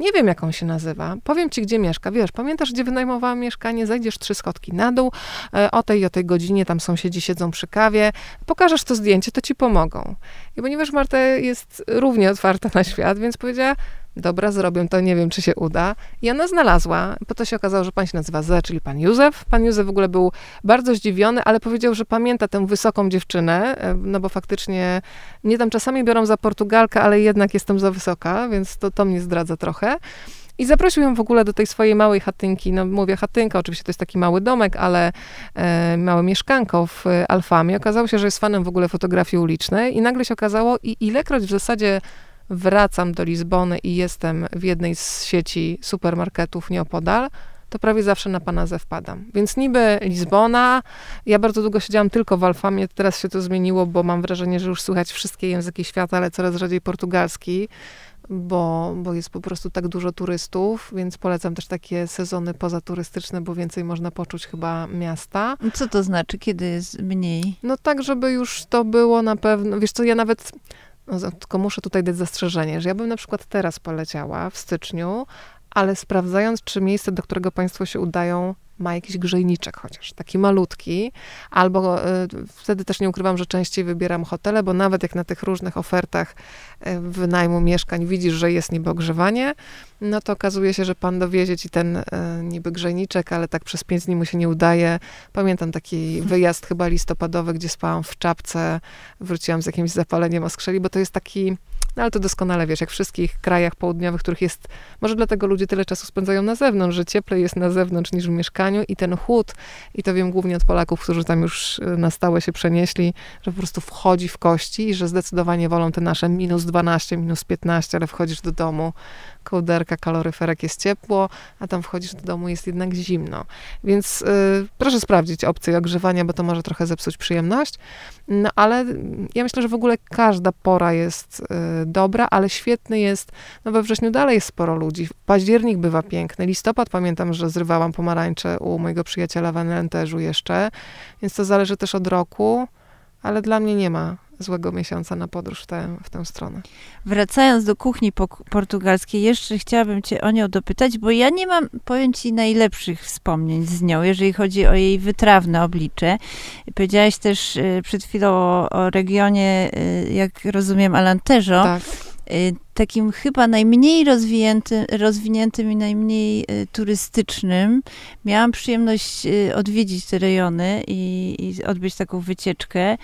nie wiem, jak on się nazywa. Powiem ci, gdzie mieszka. Wiesz, pamiętasz, gdzie wynajmowałam mieszkanie? Zajdziesz trzy schodki na dół, e, o tej i o tej godzinie tam sąsiedzi siedzą przy kawie. Pokażesz to zdjęcie, to ci pomogą. I ponieważ Marta jest równie otwarta na świat, więc powiedziała, dobra, zrobię to, nie wiem, czy się uda. I ona znalazła, po to się okazało, że pan się nazywa Z, czyli pan Józef. Pan Józef w ogóle był bardzo zdziwiony, ale powiedział, że pamięta tę wysoką dziewczynę, e, no bo faktycznie nie tam czasami biorą za Portugalkę, ale jednak jestem za wysoka, więc to, to mnie zdradza trochę. I zaprosił ją w ogóle do tej swojej małej chatynki. No mówię chatynka, oczywiście to jest taki mały domek, ale e, małe mieszkanko w Alfamie. Okazało się, że jest fanem w ogóle fotografii ulicznej i nagle się okazało, i ilekroć w zasadzie wracam do Lizbony i jestem w jednej z sieci supermarketów nieopodal, to prawie zawsze na Panazę wpadam. Więc niby Lizbona, ja bardzo długo siedziałam tylko w Alfamie, teraz się to zmieniło, bo mam wrażenie, że już słychać wszystkie języki świata, ale coraz rzadziej portugalski, bo, bo jest po prostu tak dużo turystów, więc polecam też takie sezony pozaturystyczne, bo więcej można poczuć chyba miasta. Co to znaczy, kiedy jest mniej? No tak, żeby już to było na pewno, wiesz co, ja nawet no, tylko muszę tutaj dać zastrzeżenie, że ja bym na przykład teraz poleciała w styczniu, ale sprawdzając, czy miejsce, do którego Państwo się udają, ma jakiś grzejniczek chociaż, taki malutki, albo y, wtedy też nie ukrywam, że częściej wybieram hotele, bo nawet jak na tych różnych ofertach y, wynajmu mieszkań widzisz, że jest niby ogrzewanie, no to okazuje się, że pan dowiezie ci ten y, niby grzejniczek, ale tak przez pięć dni mu się nie udaje. Pamiętam taki wyjazd chyba listopadowy, gdzie spałam w czapce, wróciłam z jakimś zapaleniem oskrzeli, bo to jest taki no ale to doskonale wiesz, jak w wszystkich krajach południowych, których jest, może dlatego ludzie tyle czasu spędzają na zewnątrz, że cieplej jest na zewnątrz niż w mieszkaniu i ten chłód, i to wiem głównie od Polaków, którzy tam już y, na stałe się przenieśli, że po prostu wchodzi w kości i że zdecydowanie wolą te nasze minus 12, minus 15, ale wchodzisz do domu, kołderka, kaloryferek jest ciepło, a tam wchodzisz do domu, jest jednak zimno. Więc y, proszę sprawdzić opcję ogrzewania, bo to może trochę zepsuć przyjemność. No ale ja myślę, że w ogóle każda pora jest y, dobra, ale świetny jest, no we wrześniu dalej jest sporo ludzi. Październik bywa piękny. Listopad pamiętam, że zrywałam pomarańcze u mojego przyjaciela w Enlenterzu jeszcze, więc to zależy też od roku, ale dla mnie nie ma złego miesiąca na podróż w tę, w tę stronę. Wracając do kuchni po, portugalskiej, jeszcze chciałabym cię o nią dopytać, bo ja nie mam, powiem ci, najlepszych wspomnień z nią, jeżeli chodzi o jej wytrawne oblicze. Powiedziałaś też y, przed chwilą o, o regionie, y, jak rozumiem, Alantejo. Tak. Y, takim chyba najmniej rozwinięty, rozwiniętym i najmniej y, turystycznym. Miałam przyjemność y, odwiedzić te rejony i, i, odbyć taką wycieczkę.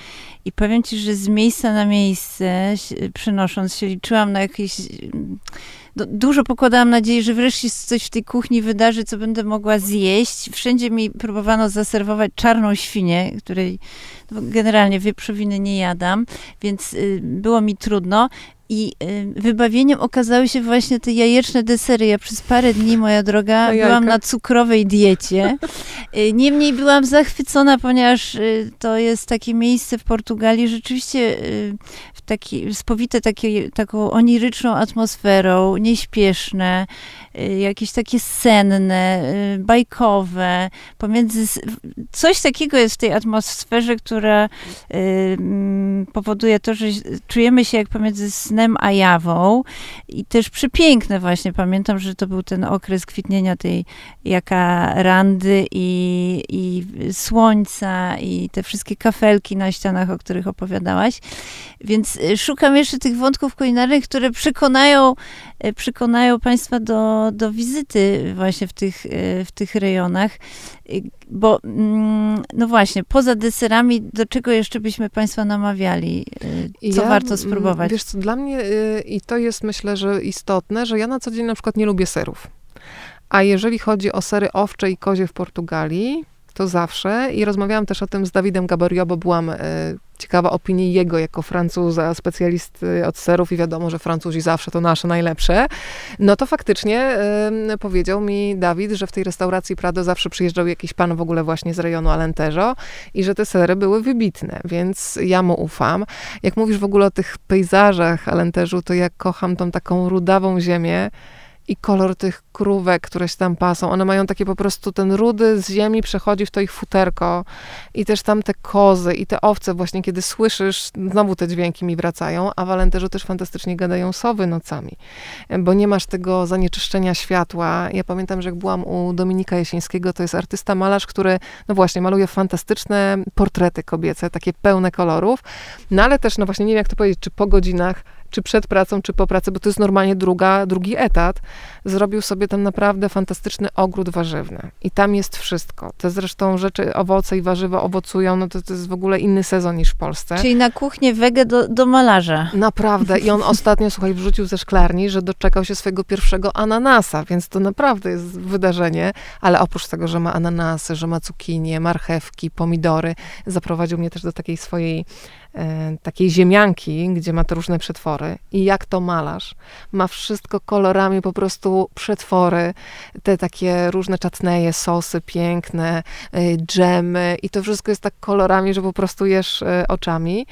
I powiem ci, że z miejsca na miejsce, przenosząc się, liczyłam na jakieś. Dużo pokładałam nadziei, że wreszcie coś w tej kuchni wydarzy, co będę mogła zjeść. Wszędzie mi próbowano zaserwować czarną świnię, której no, generalnie wieprzowiny nie jadam, więc było mi trudno. I y, wybawieniem okazały się właśnie te jajeczne desery. Ja przez parę dni, moja droga, na byłam na cukrowej diecie. Y, niemniej byłam zachwycona, ponieważ y, to jest takie miejsce w Portugalii, rzeczywiście taki, spowite takie, taką oniryczną atmosferą, nieśpieszne, jakieś takie senne, y, bajkowe, pomiędzy, coś takiego jest w tej atmosferze, która y, mm, powoduje to, że czujemy się jak pomiędzy snem a jawą. I też przepiękne właśnie, pamiętam, że to był ten okres kwitnienia tej jaka randy i, i słońca i te wszystkie kafelki na ścianach, o których opowiadałaś, więc Y, szukam jeszcze tych wątków kulinarnych, które przekonają, y, przekonają Państwa do, do wizyty właśnie w tych, y, w tych rejonach. Bo, mm, no właśnie, poza deserami, do czego jeszcze byśmy Państwa namawiali? Co ja, warto spróbować? Wiesz co, dla mnie, i to jest myślę, że istotne, że ja na co dzień na przykład nie lubię serów. A jeżeli chodzi o sery owcze i kozie w Portugalii, to zawsze. I rozmawiałam też o tym z Dawidem Gabario, bo byłam e, ciekawa opinii jego jako Francuza, specjalisty od serów i wiadomo, że Francuzi zawsze to nasze najlepsze. No to faktycznie powiedział mi Dawid, że w tej restauracji Prado zawsze przyjeżdżał jakiś pan w ogóle właśnie z rejonu Alentejo i że te sery były wybitne, więc ja mu ufam. Jak mówisz w ogóle o tych pejzażach Alenteżu, to ja kocham tą taką rudawą ziemię, i kolor tych krówek, które się tam pasą. One mają takie po prostu, ten rudy z ziemi przechodzi w to ich futerko i też tam te kozy i te owce właśnie, kiedy słyszysz, znowu te dźwięki mi wracają, a w Alenterzu też fantastycznie gadają sowy nocami, bo nie masz tego zanieczyszczenia światła. Ja pamiętam, że jak byłam u Dominika Jasińskiego, to jest artysta malarz, który, no właśnie, maluje fantastyczne portrety kobiece, takie pełne kolorów, no ale też, no właśnie, nie wiem jak to powiedzieć, czy po godzinach czy przed pracą, czy po pracy, bo to jest normalnie druga, drugi etat, zrobił sobie tam naprawdę fantastyczny ogród warzywny. I tam jest wszystko. Te zresztą rzeczy, owoce i warzywa owocują, no to, to jest w ogóle inny sezon niż w Polsce. Czyli na kuchnię wege do, do malarza. Naprawdę. I on ostatnio, słuchaj, wrzucił ze szklarni, że doczekał się swojego pierwszego ananasa, więc to naprawdę jest wydarzenie. Ale oprócz tego, że ma ananasy, że ma cukinie, marchewki, pomidory, zaprowadził mnie też do takiej swojej takiej ziemianki, gdzie ma te różne przetwory i jak to malarz. Ma wszystko kolorami, po prostu przetwory, te takie różne czatneje, sosy piękne, e, dżemy i to wszystko jest tak kolorami, że po prostu jesz e, oczami.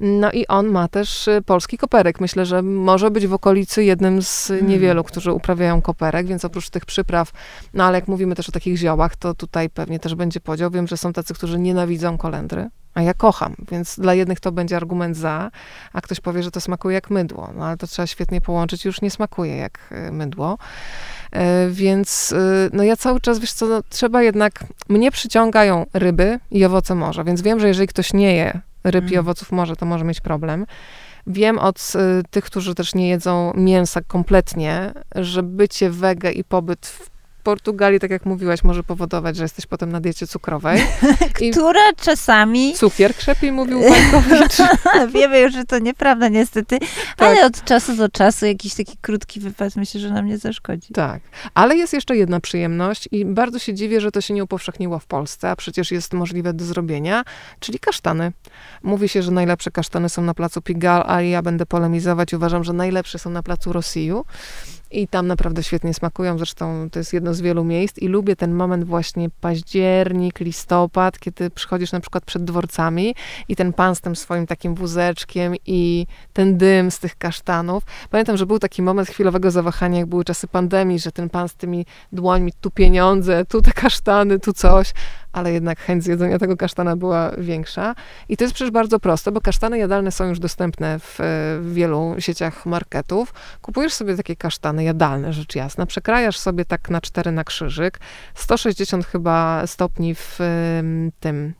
No i on ma też polski koperek. Myślę, że może być w okolicy jednym z hmm. niewielu, którzy uprawiają koperek, więc oprócz tych przypraw, no ale jak mówimy też o takich ziołach, to tutaj pewnie też będzie podział. Wiem, że są tacy, którzy nienawidzą kolendry a ja kocham, więc dla jednych to będzie argument za, a ktoś powie, że to smakuje jak mydło, no ale to trzeba świetnie połączyć, już nie smakuje jak e, mydło. E, więc e, no ja cały czas, wiesz co, no, trzeba jednak, mnie przyciągają ryby i owoce morza, więc wiem, że jeżeli ktoś nie je ryb mm. i owoców morza, to może mieć problem. Wiem od tych, którzy też nie jedzą mięsa kompletnie, że bycie wege i pobyt w Portugalii, tak jak mówiłaś, może powodować, że jesteś potem na diecie cukrowej. Która czasami... Cukier krzepi, mówił Wojtkowicz. Wiemy już, że to nieprawda niestety, tak. ale od czasu do czasu jakiś taki krótki wypad myślę, że nam nie zaszkodzi. Tak, ale jest jeszcze jedna przyjemność i bardzo się dziwię, że to się nie upowszechniło w Polsce, a przecież jest możliwe do zrobienia, czyli kasztany. Mówi się, że najlepsze kasztany są na placu Pigal, a ja będę polemizować. Uważam, że najlepsze są na placu Rosiju. I tam naprawdę świetnie smakują. Zresztą to jest jedno z wielu miejsc i lubię ten moment właśnie październik, listopad, kiedy przychodzisz na przykład przed dworcami i ten pan z tym swoim takim wózeczkiem i ten dym z tych kasztanów. Pamiętam, że był taki moment chwilowego zawahania, jak były czasy pandemii, że ten pan z tymi dłońmi, tu pieniądze, tu te kasztany, tu coś, ale jednak chęć zjedzenia tego kasztana była większa. I to jest przecież bardzo proste, bo kasztany jadalne są już dostępne w, w wielu sieciach marketów. Kupujesz sobie takie kasztany jadalne, rzecz jasna, przekrajasz sobie tak na cztery na krzyżyk, 160 chyba stopni w tym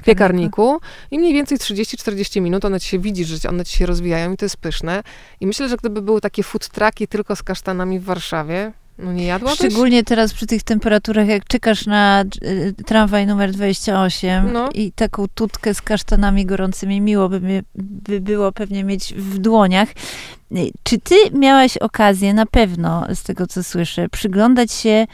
piekarniku. piekarniku i mniej więcej 30-40 minut one ci się widzi, że one ci się rozwijają i to jest pyszne. I myślę, że gdyby były takie food trucki tylko z kasztanami w Warszawie, no nie? Szczególnie teraz przy tych temperaturach, jak czekasz na y, tramwaj numer 28 no. i taką tutkę z kasztanami gorącymi, miło by, mi, by było pewnie mieć w dłoniach. Y, czy ty miałaś okazję, na pewno z tego co słyszę, przyglądać się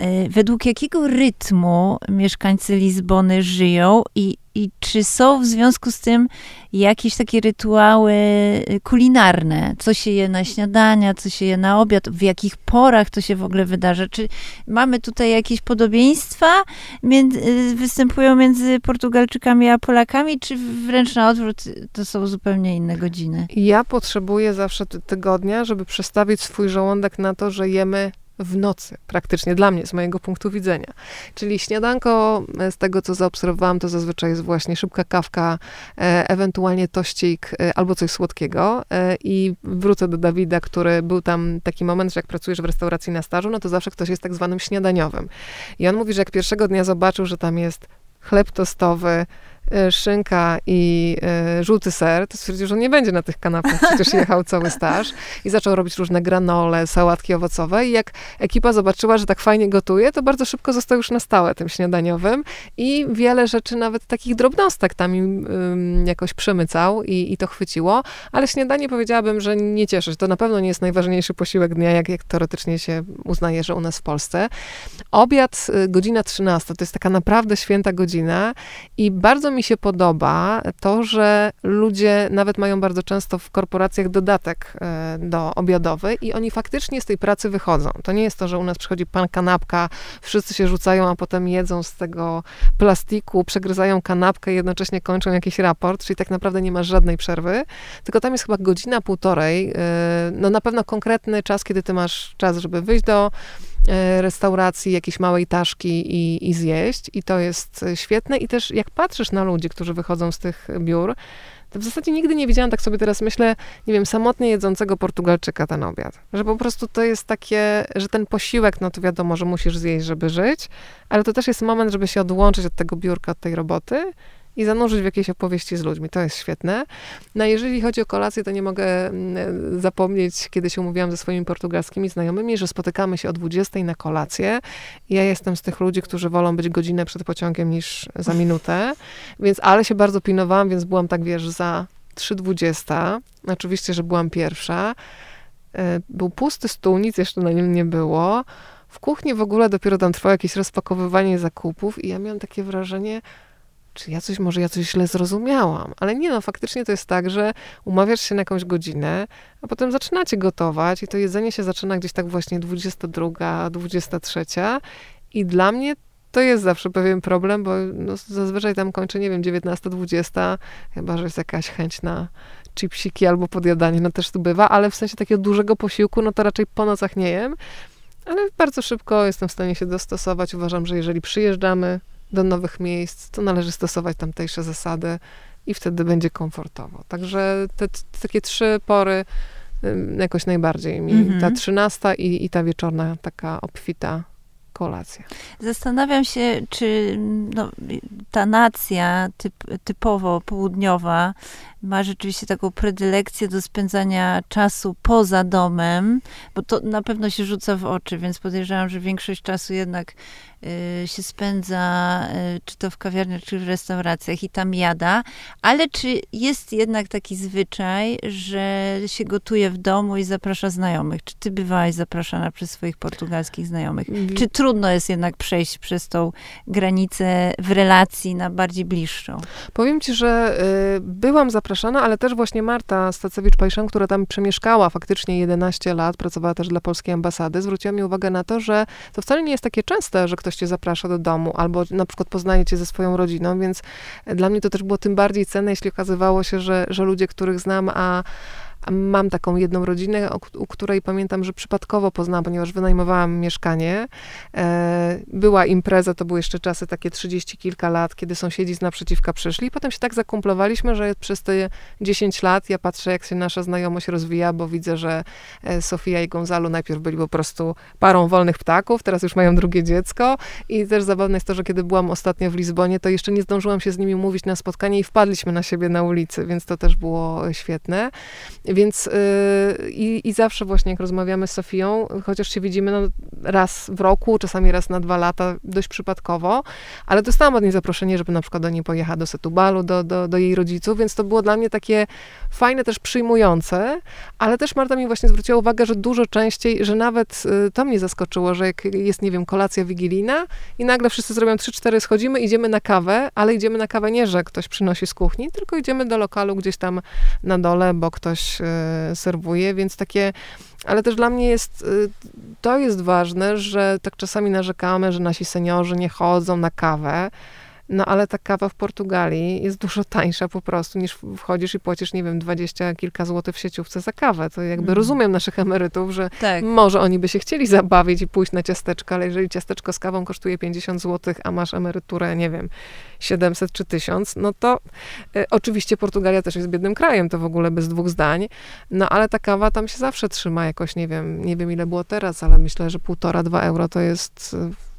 y, według jakiego rytmu mieszkańcy Lizbony żyją i i czy są w związku z tym jakieś takie rytuały y, kulinarne? Co się je na śniadania, co się je na obiad, w jakich porach to się w ogóle wydarza? Czy mamy tutaj jakieś podobieństwa między, y, występują między Portugalczykami a Polakami, czy wręcz na odwrót to są zupełnie inne godziny? Ja potrzebuję zawsze tygodnia, żeby przestawić swój żołądek na to, że jemy w nocy, praktycznie dla mnie, z mojego punktu widzenia. Czyli śniadanko, e, z tego co zaobserwowałam, to zazwyczaj jest właśnie szybka kawka, e, ewentualnie tościk e, albo coś słodkiego. I wrócę do Dawida, który był tam taki moment, że jak pracujesz w restauracji na stażu, no to zawsze ktoś jest tak zwanym śniadaniowym. I on mówi, że jak pierwszego dnia zobaczył, że tam jest chleb tostowy, szynka i e, żółty ser, to stwierdził, że nie będzie na tych kanapach, przecież jechał cały staż i zaczął robić różne granole, sałatki owocowe i jak ekipa zobaczyła, że tak fajnie gotuje, to bardzo szybko został już na stałe tym śniadaniowym i wiele rzeczy, nawet takich drobnostek tam im jakoś przemycał i, i to chwyciło, ale śniadanie powiedziałabym, że nie cieszy. To na pewno nie jest najważniejszy posiłek dnia, jak, jak teoretycznie się uznaje, że u nas w Polsce. Obiad, y, godzina 13, to jest taka naprawdę święta godzina i bardzo mi mi się podoba to, że ludzie nawet mają bardzo często w korporacjach dodatek e, do obiadowy i oni faktycznie z tej pracy wychodzą. To nie jest to, że u nas przychodzi pan kanapka, wszyscy się rzucają, a potem jedzą z tego plastiku, przegryzają kanapkę i jednocześnie kończą jakiś raport, czyli tak naprawdę nie ma żadnej przerwy, tylko tam jest chyba godzina, półtorej, e, no na pewno konkretny czas, kiedy ty masz czas, żeby wyjść do restauracji, jakiejś małej taszki i, i zjeść. I to jest świetne. I też jak patrzysz na ludzi, którzy wychodzą z tych biur, to w zasadzie nigdy nie widziałam, tak sobie teraz myślę, nie wiem, samotnie jedzącego Portugalczyka ten obiad. Że po prostu to jest takie, że ten posiłek, no to wiadomo, że musisz zjeść, żeby żyć, ale to też jest moment, żeby się odłączyć od tego biurka, od tej roboty i zanurzyć w jakiejś opowieści z ludźmi. To jest świetne. No jeżeli chodzi o kolację, to nie mogę mm, zapomnieć, kiedy się umówiłam ze swoimi portugalskimi znajomymi, że spotykamy się o 20 na kolację. Ja jestem z tych ludzi, którzy wolą być godzinę przed pociągiem niż za minutę, więc ale się bardzo pilnowałam, więc byłam tak, wiesz, za 3.20. Oczywiście, że byłam pierwsza. E, był pusty stół, nic jeszcze na nim nie było. W kuchni w ogóle dopiero tam trwało jakieś rozpakowywanie zakupów i ja miałam takie wrażenie, czy ja coś, może ja coś źle zrozumiałam. Ale nie no, faktycznie to jest tak, że umawiasz się na jakąś godzinę, a potem zaczynacie gotować i to jedzenie się zaczyna gdzieś tak właśnie 22, 23 i dla mnie to jest zawsze pewien problem, bo no, zazwyczaj tam kończę, nie wiem, 19, 20, chyba, że jest jakaś chęć na chipsiki albo podjadanie, no też tu bywa, ale w sensie takiego dużego posiłku, no to raczej po nocach nie jem, ale bardzo szybko jestem w stanie się dostosować. Uważam, że jeżeli przyjeżdżamy, do nowych miejsc, to należy stosować tamtejsze zasady i wtedy będzie komfortowo. Także te, te takie trzy pory jakoś najbardziej mi, mhm. ta trzynasta i, i ta wieczorna taka obfita kolacja. Zastanawiam się, czy no, ta nacja typ, typowo południowa ma rzeczywiście taką predylekcję do spędzania czasu poza domem, bo to na pewno się rzuca w oczy, więc podejrzewam, że większość czasu jednak y, się spędza, y, czy to w kawiarniach, czy w restauracjach i tam jada, ale czy jest jednak taki zwyczaj, że się gotuje w domu i zaprasza znajomych? Czy ty bywałaś zapraszana przez swoich portugalskich znajomych? Czy trudno jest jednak przejść przez tą granicę w relacji na bardziej bliższą? Powiem ci, że y, byłam zapraszana, ale też właśnie Marta Stacewicz-Pajszan, która tam przemieszkała faktycznie 11 lat, pracowała też dla polskiej ambasady, zwróciła mi uwagę na to, że to wcale nie jest takie częste, że ktoś cię zaprasza do domu, albo na przykład poznaje cię ze swoją rodziną, więc dla mnie to też było tym bardziej cenne, jeśli okazywało się, że, że ludzie, których znam, a Mam taką jedną rodzinę, u której pamiętam, że przypadkowo poznałam, ponieważ wynajmowałam mieszkanie. E, była impreza, to były jeszcze czasy takie trzydzieści kilka lat, kiedy sąsiedzi z naprzeciwka przyszli. Potem się tak zakumplowaliśmy, że przez te 10 lat ja patrzę, jak się nasza znajomość rozwija, bo widzę, że e, Sofia i Gonzalo najpierw byli po prostu parą wolnych ptaków, teraz już mają drugie dziecko. I też zabawne jest to, że kiedy byłam ostatnio w Lizbonie, to jeszcze nie zdążyłam się z nimi mówić na spotkanie i wpadliśmy na siebie na ulicy, więc to też było świetne. Więc yy, i zawsze właśnie jak rozmawiamy z Sofią, chociaż się widzimy no, raz w roku, czasami raz na dwa lata, dość przypadkowo, ale dostałam od niej zaproszenie, żeby na przykład do niej pojechać do Setubalu, do, do, do jej rodziców, więc to było dla mnie takie fajne, też przyjmujące, ale też Marta mi właśnie zwróciła uwagę, że dużo częściej, że nawet yy, to mnie zaskoczyło, że jak jest, nie wiem, kolacja wigilijna i nagle wszyscy zrobią trzy, cztery, schodzimy, idziemy na kawę, ale idziemy na kawę nie, że ktoś przynosi z kuchni, tylko idziemy do lokalu gdzieś tam na dole, bo ktoś E, serwuje, więc takie, ale też dla mnie jest, e, to jest ważne, że tak czasami narzekamy, że nasi seniorzy nie chodzą na kawę, no ale ta kawa w Portugalii jest dużo tańsza po prostu, niż wchodzisz i płacisz, nie wiem, dwadzieścia kilka złotych w sieciówce za kawę. To jakby mm. rozumiem naszych emerytów, że tak. może oni by się chcieli zabawić i pójść na ciasteczko, ale jeżeli ciasteczko z kawą kosztuje 50 złotych, a masz emeryturę, nie wiem, 700 czy 1000, no to e, oczywiście Portugalia też jest biednym krajem, to w ogóle bez dwóch zdań, no ale ta kawa tam się zawsze trzyma jakoś, nie wiem, nie wiem ile było teraz, ale myślę, że półtora, dwa euro to jest e,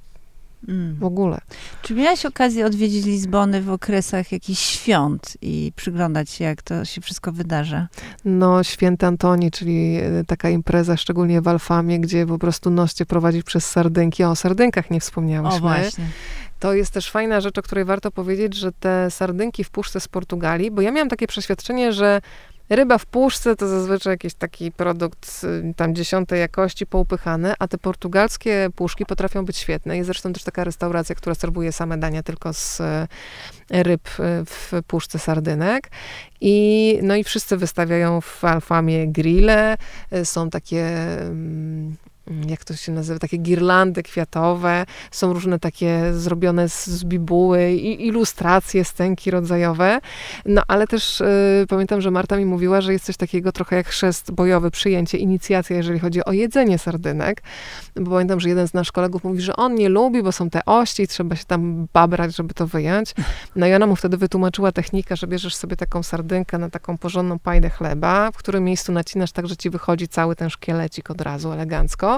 Mm. W ogóle. Czy miałaś okazję odwiedzić Lizbony w okresach jakichś świąt i przyglądać się, jak to się wszystko wydarza? No, Święty Antoni, czyli e, taka impreza, szczególnie w Alfamie, gdzie po prostu noście prowadzi przez sardynki. O, o sardynkach nie wspomniałyśmy. O, właśnie. To jest też fajna rzecz, o której warto powiedzieć, że te sardynki w puszce z Portugalii, bo ja miałam takie przeświadczenie, że Ryba w puszce to zazwyczaj jakiś taki produkt y, tam dziesiątej jakości, poupychany, a te portugalskie puszki potrafią być świetne. Jest zresztą też taka restauracja, która serwuje same dania tylko z y, ryb y, w puszce sardynek. I, no i wszyscy wystawiają w Alfamie grille. Są takie mm, jak to się nazywa, takie girlandy kwiatowe, są różne takie zrobione z, z bibuły i ilustracje, scenki rodzajowe. No ale też y, pamiętam, że Marta mi mówiła, że jest coś takiego trochę jak chrzest bojowy, przyjęcie, inicjacja, jeżeli chodzi o jedzenie sardynek. Bo pamiętam, że jeden z naszych kolegów mówi, że on nie lubi, bo są te ości i trzeba się tam babrać, żeby to wyjąć. No i ona mu wtedy wytłumaczyła technikę, że bierzesz sobie taką sardynkę na taką porządną pajdę chleba, w którym miejscu nacinasz tak, że ci wychodzi cały ten szkielecik od razu elegancko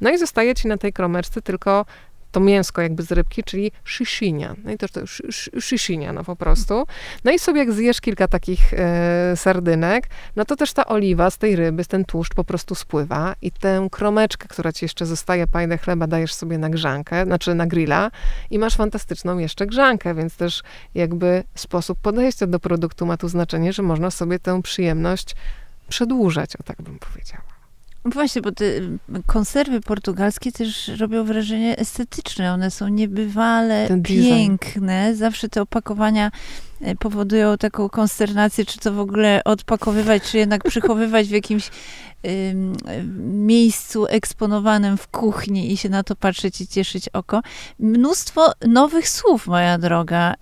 no i zostaje ci na tej kromeczce tylko to mięsko jakby z rybki, czyli szyszynia. No i też to szyszynia, no po prostu. No i sobie jak zjesz kilka takich e, sardynek, no to też ta oliwa z tej ryby, ten tłuszcz po prostu spływa i tę kromeczkę, która ci jeszcze zostaje, pajdę chleba dajesz sobie na grzankę, znaczy na grilla i masz fantastyczną jeszcze grzankę, więc też jakby sposób podejścia do produktu ma tu znaczenie, że można sobie tę przyjemność przedłużać, o tak bym powiedziała. Właśnie, bo te konserwy portugalskie też robią wrażenie estetyczne. One są niebywale piękne. Zawsze te opakowania powodują taką konsternację, czy to w ogóle odpakowywać, czy jednak przechowywać w jakimś miejscu eksponowanym w kuchni i się na to patrzeć i cieszyć oko. Mnóstwo nowych słów, moja droga, y,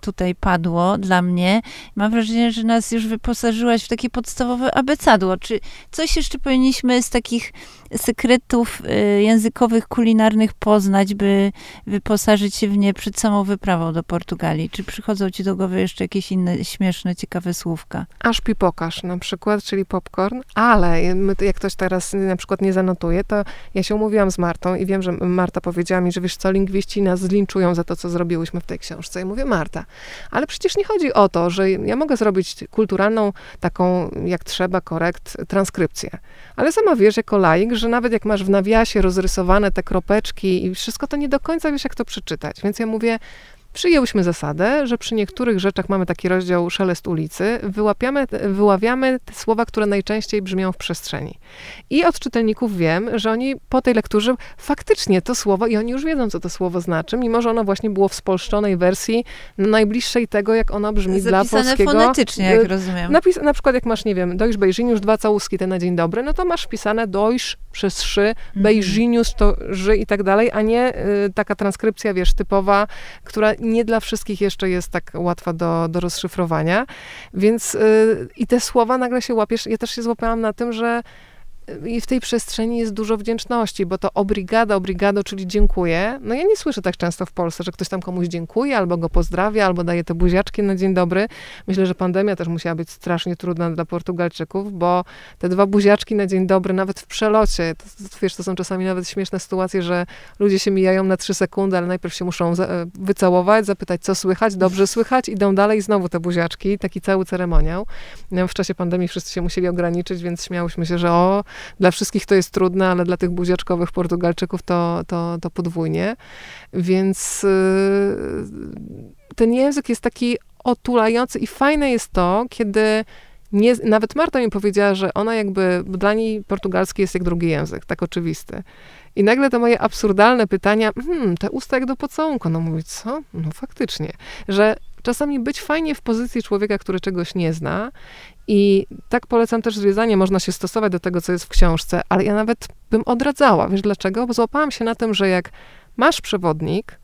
tutaj padło dla mnie. Mam wrażenie, że nas już wyposażyłaś w takie podstawowe abecadło. Czy coś jeszcze powinniśmy z takich sekretów y, językowych, kulinarnych poznać, by wyposażyć się w nie przed samą wyprawą do Portugalii? Czy przychodzą ci do głowy jeszcze jakieś inne śmieszne, ciekawe słówka? Aż pipokasz na przykład, czyli popcorn, ale jak ktoś teraz na przykład nie zanotuje, to ja się umówiłam z Martą i wiem, że Marta powiedziała mi, że wiesz co, lingwiści nas zlinczują za to, co zrobiłyśmy w tej książce. I mówię, Marta, ale przecież nie chodzi o to, że ja mogę zrobić kulturalną, taką jak trzeba, korekt, transkrypcję. Ale sama wiesz jako laik, że nawet jak masz w nawiasie rozrysowane te kropeczki i wszystko, to nie do końca wiesz, jak to przeczytać. Więc ja mówię, Przyjęłyśmy zasadę, że przy niektórych rzeczach mamy taki rozdział szelest ulicy, wyłapiamy, wyławiamy te słowa, które najczęściej brzmią w przestrzeni. I od czytelników wiem, że oni po tej lekturze faktycznie to słowo, i oni już wiedzą, co to słowo znaczy, mimo że ono właśnie było w spolszczonej wersji, najbliższej tego, jak ona brzmi Zapisane dla polskiego. fonetycznie, jak rozumiem. Napis, na przykład jak masz, nie wiem, dojsz Beijing, dwa całuski, te na dzień dobry, no to masz wpisane dojsz przez szy, mm. Beijinius to ży i tak dalej, a nie y, taka transkrypcja, wiesz, typowa, która nie dla wszystkich jeszcze jest tak łatwa do, do rozszyfrowania. Więc y, i te słowa nagle się łapiesz. Ja też się złapałam na tym, że i w tej przestrzeni jest dużo wdzięczności, bo to obrigado, obrigado, czyli dziękuję. No ja nie słyszę tak często w Polsce, że ktoś tam komuś dziękuje, albo go pozdrawia, albo daje te buziaczki na dzień dobry. Myślę, że pandemia też musiała być strasznie trudna dla Portugalczyków, bo te dwa buziaczki na dzień dobry, nawet w przelocie, to, wiesz, to są czasami nawet śmieszne sytuacje, że ludzie się mijają na trzy sekundy, ale najpierw się muszą za, e, wycałować, zapytać, co słychać, dobrze słychać, idą dalej i znowu te buziaczki, taki cały ceremoniał. No, w czasie pandemii wszyscy się musieli ograniczyć, więc śmiałyśmy się, że o, dla wszystkich to jest trudne, ale dla tych buziaczkowych Portugalczyków to, to, to podwójnie. Więc yy, ten język jest taki otulający i fajne jest to, kiedy nie, nawet Marta mi powiedziała, że ona jakby, dla niej portugalski jest jak drugi język, tak oczywisty. I nagle te moje absurdalne pytania, hmm, te usta jak do pocałunku. No mówić, co? No faktycznie. Że czasami być fajnie w pozycji człowieka, który czegoś nie zna. I tak polecam też zwiedzanie, można się stosować do tego, co jest w książce, ale ja nawet bym odradzała. Wiesz dlaczego? Bo złapałam się na tym, że jak masz przewodnik,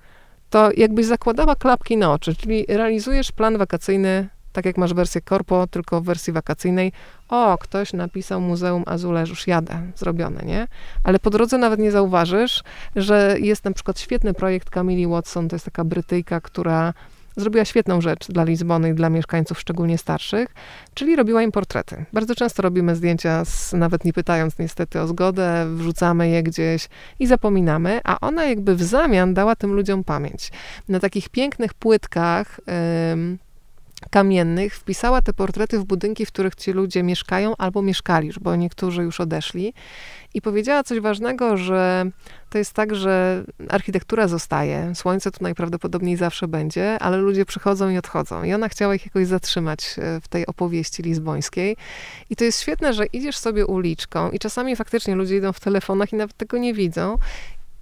to jakbyś zakładała klapki na oczy, czyli realizujesz plan wakacyjny, tak jak masz wersję korpo, tylko w wersji wakacyjnej. O, ktoś napisał Muzeum Azuleż, już jadę, zrobione, nie? Ale po drodze nawet nie zauważysz, że jest na przykład świetny projekt Camille Watson, to jest taka Brytyjka, która zrobiła świetną rzecz dla Lizbony i dla mieszkańców, szczególnie starszych, czyli robiła im portrety. Bardzo często robimy zdjęcia, z, nawet nie pytając niestety o zgodę, wrzucamy je gdzieś i zapominamy, a ona jakby w zamian dała tym ludziom pamięć. Na takich pięknych płytkach, kamiennych wpisała te portrety w budynki, w których ci ludzie mieszkają albo mieszkali, bo niektórzy już odeszli. I powiedziała coś ważnego, że to jest tak, że architektura zostaje, słońce tu najprawdopodobniej zawsze będzie, ale ludzie przychodzą i odchodzą. I ona chciała ich jakoś zatrzymać e, w tej opowieści lizbońskiej. I to jest świetne, że idziesz sobie uliczką i czasami faktycznie ludzie idą w telefonach i nawet tego nie widzą.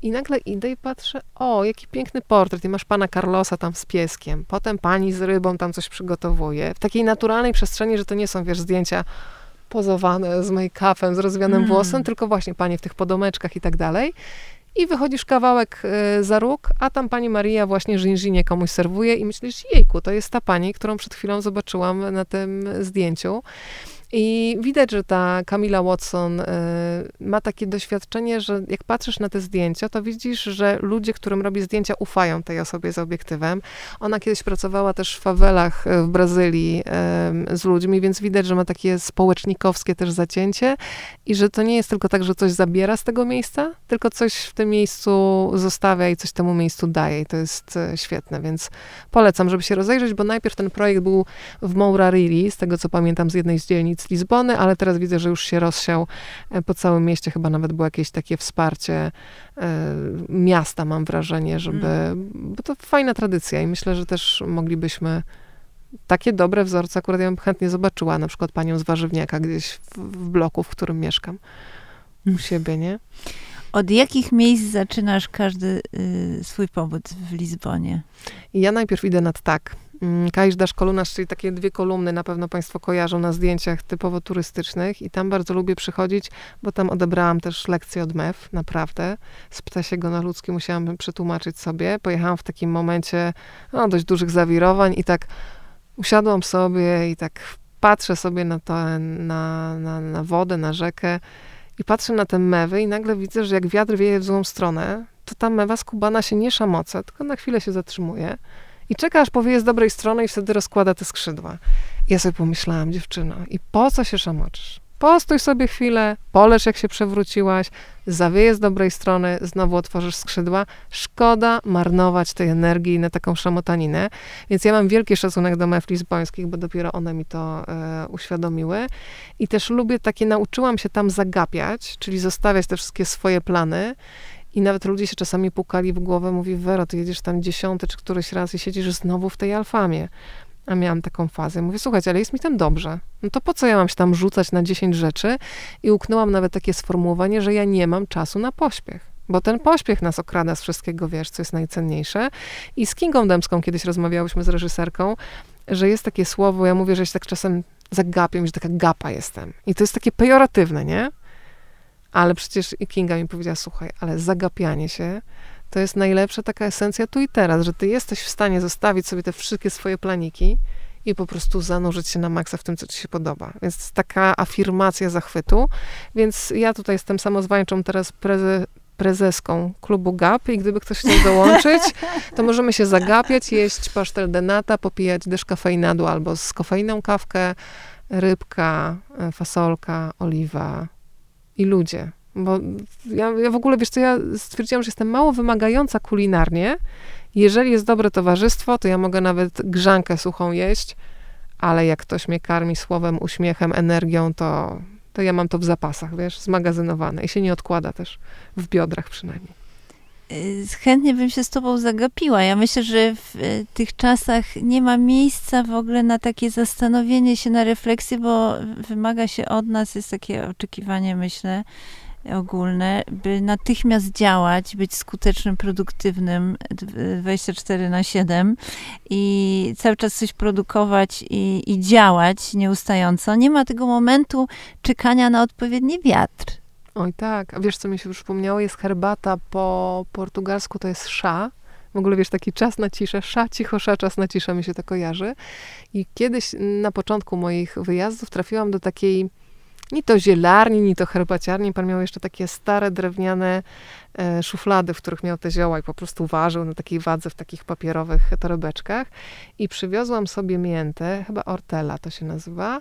I nagle idę i patrzę, o, jaki piękny portret. I masz pana Carlosa tam z pieskiem. Potem pani z rybą tam coś przygotowuje. W takiej naturalnej przestrzeni, że to nie są, wiesz, zdjęcia pozowane z make-upem, z rozwianym mm. włosem, tylko właśnie panie w tych podomeczkach i tak dalej. I wychodzisz kawałek y, za róg, a tam pani Maria właśnie żinżynie komuś serwuje i myślisz, jejku, to jest ta pani, którą przed chwilą zobaczyłam na tym zdjęciu. I widać, że ta Camila Watson y, ma takie doświadczenie, że jak patrzysz na te zdjęcia, to widzisz, że ludzie, którym robi zdjęcia, ufają tej osobie z obiektywem. Ona kiedyś pracowała też w fawelach y, w Brazylii y, z ludźmi, więc widać, że ma takie społecznikowskie też zacięcie i że to nie jest tylko tak, że coś zabiera z tego miejsca, tylko coś w tym miejscu zostawia i coś temu miejscu daje i to jest świetne, więc polecam, żeby się rozejrzeć, bo najpierw ten projekt był w Mourariri, z tego co pamiętam, z jednej z dzielnic z Lizbony, ale teraz widzę, że już się rozsiał e, po całym mieście. Chyba nawet było jakieś takie wsparcie e, miasta, mam wrażenie, żeby. Mm. Bo to fajna tradycja i myślę, że też moglibyśmy takie dobre wzorce akurat ja bym chętnie zobaczyła, na przykład panią z warzywniaka gdzieś w, w bloku, w którym mieszkam. U mm. siebie, nie? Od jakich miejsc zaczynasz każdy y, swój pobyt w Lizbonie? Ja najpierw idę nad tak, Kaisz Dasz Kolunasz, czyli takie dwie kolumny, na pewno Państwo kojarzą na zdjęciach typowo turystycznych i tam bardzo lubię przychodzić, bo tam odebrałam też lekcję od MEF, naprawdę. Z ptasiego na ludzki musiałam przetłumaczyć sobie. Pojechałam w takim momencie no, dość dużych zawirowań i tak usiadłam sobie i tak patrzę sobie na, to, na, na, na wodę, na rzekę i patrzę na te mewy i nagle widzę, że jak wiatr wieje w złą stronę, to ta mewa skubana się nie szamoce, tylko na chwilę się zatrzymuje i czeka, aż powieje z dobrej strony i wtedy rozkłada te skrzydła. Ja sobie pomyślałam, dziewczyno, i po co się szamoczysz? Postój sobie chwilę, poleż jak się przewróciłaś, zawieje z dobrej strony, znowu otworzysz skrzydła. Szkoda marnować tej energii na taką szamotaninę. Więc ja mam wielki szacunek do mef lizbońskich, bo dopiero one mi to e, uświadomiły. I też lubię takie, nauczyłam się tam zagapiać, czyli zostawiać te wszystkie swoje plany. I nawet ludzie się czasami pukali w głowę, mówi, Wero, ty jedziesz tam dziesiąty czy któryś raz i siedzisz znowu w tej alfamie. A miałam taką fazę. Mówię, słuchajcie, ale jest mi tam dobrze. No to po co ja mam się tam rzucać na 10 rzeczy? I uknęłam nawet takie sformułowanie, że ja nie mam czasu na pośpiech. Bo ten pośpiech nas okrada z wszystkiego, wiesz, co jest najcenniejsze. I z Kingą Dębską kiedyś rozmawiałyśmy z reżyserką, że jest takie słowo, ja mówię, że się tak czasem zagapiam, że taka gapa jestem. I to jest takie pejoratywne, nie? Ale przecież Kinga mi powiedziała, słuchaj, ale zagapianie się to jest najlepsza taka esencja tu i teraz, że ty jesteś w stanie zostawić sobie te wszystkie swoje planiki i po prostu zanurzyć się na maksa w tym, co ci się podoba. Więc taka afirmacja zachwytu. Więc ja tutaj jestem samozwańczą teraz preze, prezeską klubu GAP i gdyby ktoś chciał dołączyć, to możemy się zagapiać, jeść pasztel denata, popijać deszkafeinadu albo z kofeiną kawkę, rybka, fasolka, oliwa i ludzie. Bo ja, ja w ogóle, wiesz co, ja stwierdziłam, że jestem mało wymagająca kulinarnie. Jeżeli jest dobre towarzystwo, to ja mogę nawet grzankę suchą jeść, ale jak ktoś mnie karmi słowem, uśmiechem, energią, to, to ja mam to w zapasach, wiesz, zmagazynowane i się nie odkłada też w biodrach przynajmniej. Y, chętnie bym się z tobą zagapiła. Ja myślę, że w y, tych czasach nie ma miejsca w ogóle na takie zastanowienie się, na refleksję, bo wymaga się od nas, jest takie oczekiwanie, myślę, ogólne, by natychmiast działać, być skutecznym, produktywnym 24 na 7 i cały czas coś produkować i, i działać nieustająco. Nie ma tego momentu czekania na odpowiedni wiatr. Oj tak, a wiesz co mi się przypomniało? Jest herbata po portugalsku, to jest sza. W ogóle wiesz, taki czas na ciszę, sza, cicho, sza, czas na ciszę mi się to kojarzy. I kiedyś na początku moich wyjazdów trafiłam do takiej ni to zielarni, ni to herbaciarni. Pan miał jeszcze takie stare, drewniane e, szuflady, w których miał te zioła i po prostu ważył na takiej wadze w takich papierowych torebeczkach. I przywiozłam sobie miętę, chyba Ortela to się nazywa.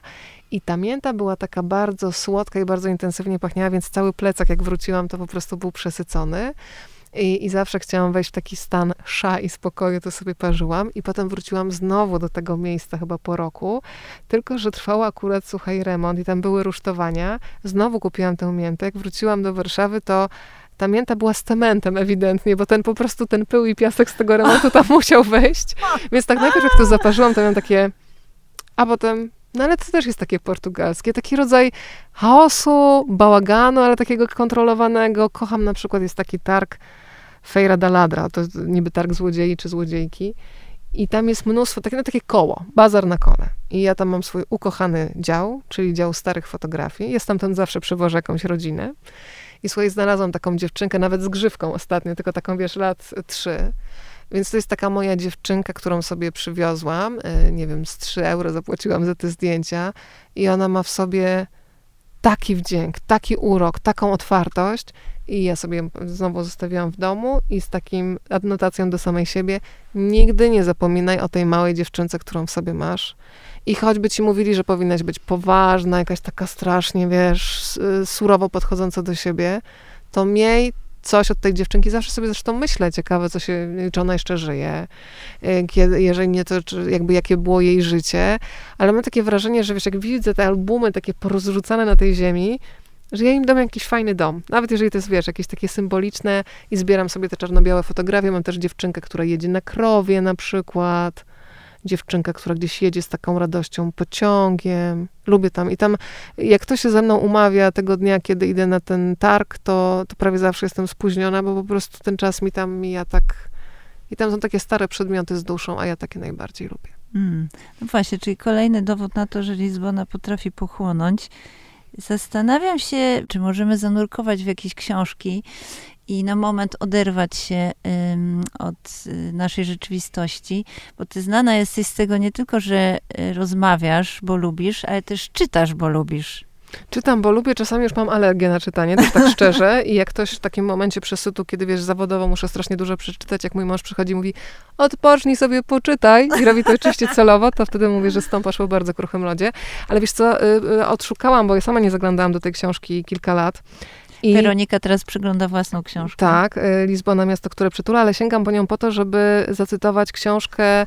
I ta mięta była taka bardzo słodka i bardzo intensywnie pachniała, więc cały plecak, jak wróciłam, to po prostu był przesycony. I, I zawsze chciałam wejść w taki stan sza i spokoju, to sobie parzyłam. I potem wróciłam znowu do tego miejsca chyba po roku, tylko że trwał akurat, słuchaj, remont i tam były rusztowania. Znowu kupiłam tę miętę. Jak wróciłam do Warszawy, to ta mięta była z cementem ewidentnie, bo ten po prostu ten pył i piasek z tego remontu tam musiał wejść. Więc tak najpierw jak to zaparzyłam, to miałam takie... A potem no ale to też jest takie portugalskie, taki rodzaj chaosu, bałaganu, ale takiego kontrolowanego. Kocham na przykład, jest taki targ Feira da Ladra, to niby targ złodziei czy złodziejki. I tam jest mnóstwo, takie, no, takie koło, bazar na kole. I ja tam mam swój ukochany dział, czyli dział starych fotografii. Jest tam ten zawsze przywożę jakąś rodzinę. I słuchaj, znalazłam taką dziewczynkę, nawet z grzywką ostatnio, tylko taką, wiesz, lat trzy. Więc to jest taka moja dziewczynka, którą sobie przywiozłam. E, nie wiem, z 3 euro zapłaciłam za te zdjęcia. I ona ma w sobie taki wdzięk, taki urok, taką otwartość. I ja sobie znowu zostawiłam w domu i z takim adnotacją do samej siebie, nigdy nie zapominaj o tej małej dziewczynce, którą w sobie masz. I choćby ci mówili, że powinnaś być poważna, jakaś taka strasznie, wiesz, surowo podchodząca do siebie, to miej coś od tej dziewczynki. Zawsze sobie zresztą myślę, ciekawe, co się, czy ona jeszcze żyje, y, kiedy, jeżeli nie, to czy jakby jakie było jej życie. Ale mam takie wrażenie, że wiesz, jak widzę te albumy takie porozrzucane na tej ziemi, że ja im dam jakiś fajny dom. Nawet jeżeli to jest, wiesz, jakieś takie symboliczne i zbieram sobie te czarno-białe fotografie. Mam też dziewczynkę, która jedzie na krowie na przykład. Dziewczynka, która gdzieś jedzie z taką radością pociągiem. Lubię tam. I tam, jak ktoś się ze mną umawia tego dnia, kiedy idę na ten targ, to, to prawie zawsze jestem spóźniona, bo po prostu ten czas mi tam mija tak... I tam są takie stare przedmioty z duszą, a ja takie najbardziej lubię. Mm. No właśnie, czyli kolejny dowód na to, że Lizbona potrafi pochłonąć. Zastanawiam się, czy możemy zanurkować w jakieś książki i na moment oderwać się um, od y, naszej rzeczywistości, bo ty znana jesteś z tego nie tylko, że y, rozmawiasz, bo lubisz, ale też czytasz, bo lubisz. Czytam, bo lubię, czasami już mam alergię na czytanie, też tak szczerze. I jak ktoś w takim momencie przesytu, kiedy wiesz, zawodowo muszę strasznie dużo przeczytać, jak mój mąż przychodzi i mówi, odpocznij sobie, poczytaj, i robi to oczywiście celowo, to wtedy mówię, że stąpasz po bardzo kruchym lodzie. Ale wiesz co, y, y, odszukałam, bo ja sama nie zaglądałam do tej książki kilka lat. I, Weronika teraz przygląda własną książkę. Tak, y, Lizbona, miasto, które przytula, ale sięgam po nią po to, żeby zacytować książkę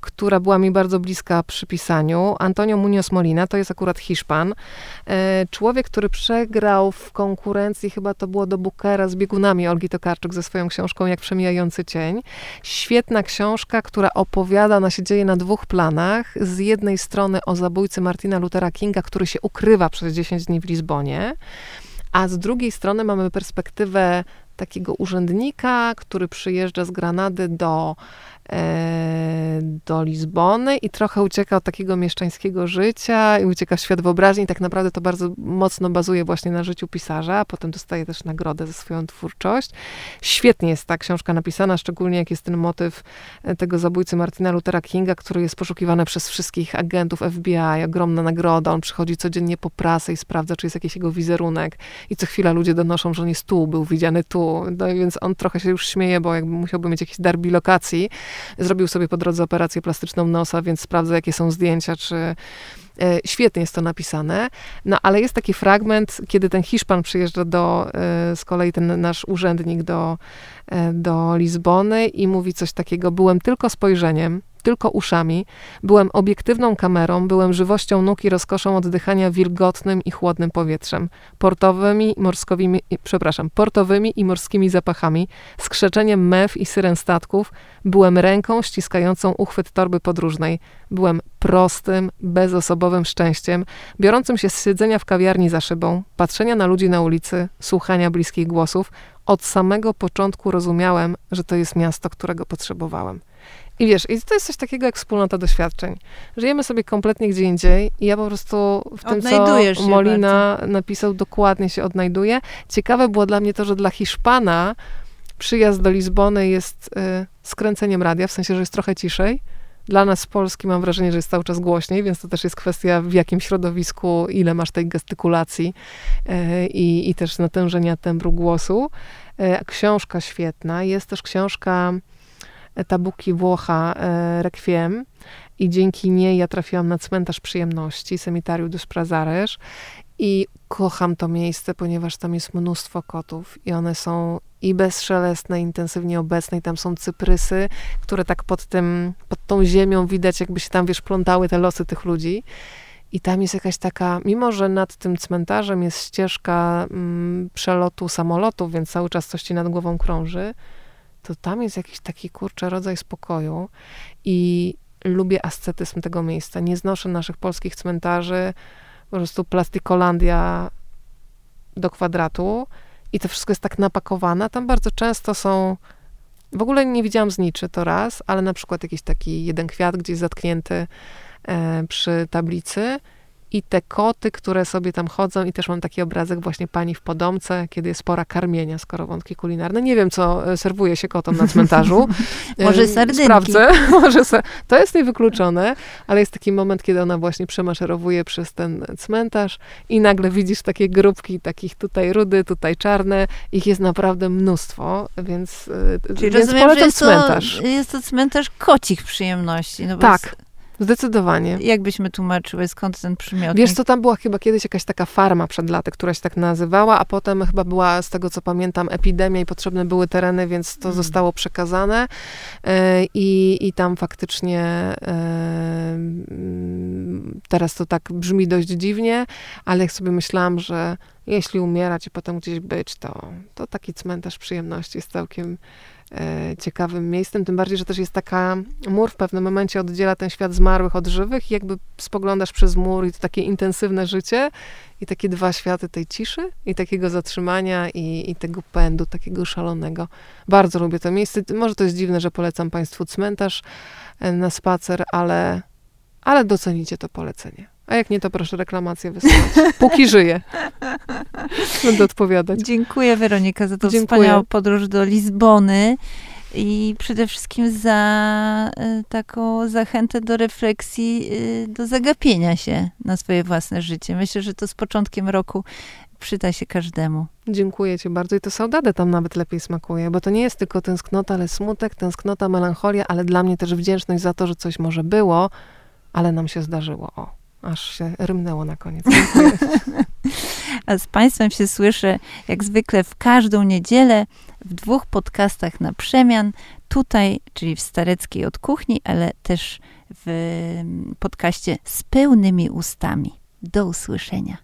która była mi bardzo bliska przy pisaniu. Antonio Munoz Molina, to jest akurat Hiszpan. E, człowiek, który przegrał w konkurencji, chyba to było do Bookera z biegunami Olgi Tokarczuk ze swoją książką Jak przemijający cień. Świetna książka, która opowiada, ona się dzieje na dwóch planach. Z jednej strony o zabójcy Martina Luthera Kinga, który się ukrywa przez 10 dni w Lizbonie, a z drugiej strony mamy perspektywę takiego urzędnika, który przyjeżdża z Granady do E, do Lizbony i trochę ucieka od takiego mieszczańskiego życia i ucieka w świat wyobraźni. Tak naprawdę to bardzo mocno bazuje właśnie na życiu pisarza, a potem dostaje też nagrodę za swoją twórczość. Świetnie jest ta książka napisana, szczególnie jak jest ten motyw e, tego zabójcy Martina Luthera Kinga, który jest poszukiwany przez wszystkich agentów FBI, ogromna nagroda. On przychodzi codziennie po prasę i sprawdza, czy jest jakiś jego wizerunek i co chwila ludzie donoszą, że on jest tu, był widziany tu. No, więc on trochę się już śmieje, bo jakby musiałby mieć jakiś dar bilokacji. Zrobił sobie po drodze operację plastyczną nosa, więc sprawdza, jakie są zdjęcia, czy e, Świetnie jest to napisane, no ale jest taki fragment, kiedy ten Hiszpan przyjeżdża do, e, z kolei ten nasz urzędnik do, e, do Lizbony i mówi coś takiego, byłem tylko spojrzeniem, tylko uszami, byłem obiektywną kamerą, byłem żywością nóg i rozkoszą oddychania wilgotnym i chłodnym powietrzem, portowymi, morskowymi, przepraszam, portowymi i morskimi zapachami, skrzeczeniem mew i syren statków, byłem ręką ściskającą uchwyt torby podróżnej, byłem prostym, bezosobowym szczęściem, biorącym się z siedzenia w kawiarni za szybą, patrzenia na ludzi na ulicy, słuchania bliskich głosów, od samego początku rozumiałem, że to jest miasto, którego potrzebowałem. I wiesz, i to jest coś takiego jak wspólnota doświadczeń. Żyjemy sobie kompletnie gdzie indziej i ja po prostu w tym, co Molina bardzo. napisał, dokładnie się odnajduję. Ciekawe było dla mnie to, że dla Hiszpana przyjazd do Lizbony jest y, skręceniem radia, w sensie, że jest trochę ciszej. Dla nas z Polski mam wrażenie, że jest cały czas głośniej, więc to też jest kwestia w jakim środowisku, ile masz tej gestykulacji y, i też natężenia tembru głosu. Y, książka świetna. Jest też książka Tabuki Włocha e, Requiem. I dzięki niej ja trafiłam na cmentarz przyjemności, Cemitarium dos Prazares. I kocham to miejsce, ponieważ tam jest mnóstwo kotów i one są i bezszelestne, intensywnie obecne. I tam są cyprysy, które tak pod tym, pod tą ziemią widać, jakby się tam, wiesz, plątały te losy tych ludzi. I tam jest jakaś taka, mimo że nad tym cmentarzem jest ścieżka mm, przelotu samolotu, więc cały czas coś ci nad głową krąży, to tam jest jakiś taki kurczę rodzaj spokoju i lubię ascetyzm tego miejsca. Nie znoszę naszych polskich cmentarzy, po prostu plastikolandia do kwadratu i to wszystko jest tak napakowane. Tam bardzo często są, w ogóle nie widziałam zniczy to raz, ale na przykład jakiś taki jeden kwiat gdzieś zatknięty e, przy tablicy i te koty, które sobie tam chodzą i też mam taki obrazek właśnie pani w podomce, kiedy jest pora karmienia, skoro wątki kulinarne. Nie wiem, co e, serwuje się kotom na cmentarzu. Może sardynki. Sprawdzę. Może to jest niewykluczone, ale jest taki moment, kiedy ona właśnie przemaszerowuje przez ten cmentarz i nagle widzisz takie grupki, takich tutaj rudy, tutaj czarne. Ich jest naprawdę mnóstwo, więc, e, Czyli więc rozumiem, że jest cmentarz. To, jest to cmentarz kocich przyjemności. No tak. Zdecydowanie. Jak byśmy tłumaczyły, skąd ten przymiot? Wiesz co, tam była chyba kiedyś jakaś taka farma przed laty, która się tak nazywała, a potem chyba była, z tego co pamiętam, epidemia i potrzebne były tereny, więc to mm. zostało przekazane e, i, i tam faktycznie e, teraz to tak brzmi dość dziwnie, ale jak sobie myślałam, że jeśli umierać i potem gdzieś być, to, to taki cmentarz przyjemności jest całkiem ciekawym miejscem, tym bardziej, że też jest taka mur w pewnym momencie oddziela ten świat zmarłych od żywych i jakby spoglądasz przez mur i to takie intensywne życie i takie dwa światy tej ciszy i takiego zatrzymania i, i tego pędu, takiego szalonego. Bardzo lubię to miejsce. Może to jest dziwne, że polecam Państwu cmentarz e, na spacer, ale, ale docenicie to polecenie. A jak nie, to proszę reklamację wysłać. Póki żyję. Będę odpowiadać. Dziękuję Weronika za tą Dziękuję. wspaniałą podróż do Lizbony i przede wszystkim za y, taką zachętę do refleksji, y, do zagapienia się na swoje własne życie. Myślę, że to z początkiem roku przyda się każdemu. Dziękuję Ci bardzo. I to saudade tam nawet lepiej smakuje, bo to nie jest tylko tęsknota, ale smutek, tęsknota, melancholia, ale dla mnie też wdzięczność za to, że coś może było, ale nam się zdarzyło. O, aż się rymnęło na koniec. A z Państwem się słyszę jak zwykle w każdą niedzielę w dwóch podcastach na przemian. Tutaj, czyli w Stareckiej od kuchni, ale też w mm, podcaście z pełnymi ustami. Do usłyszenia.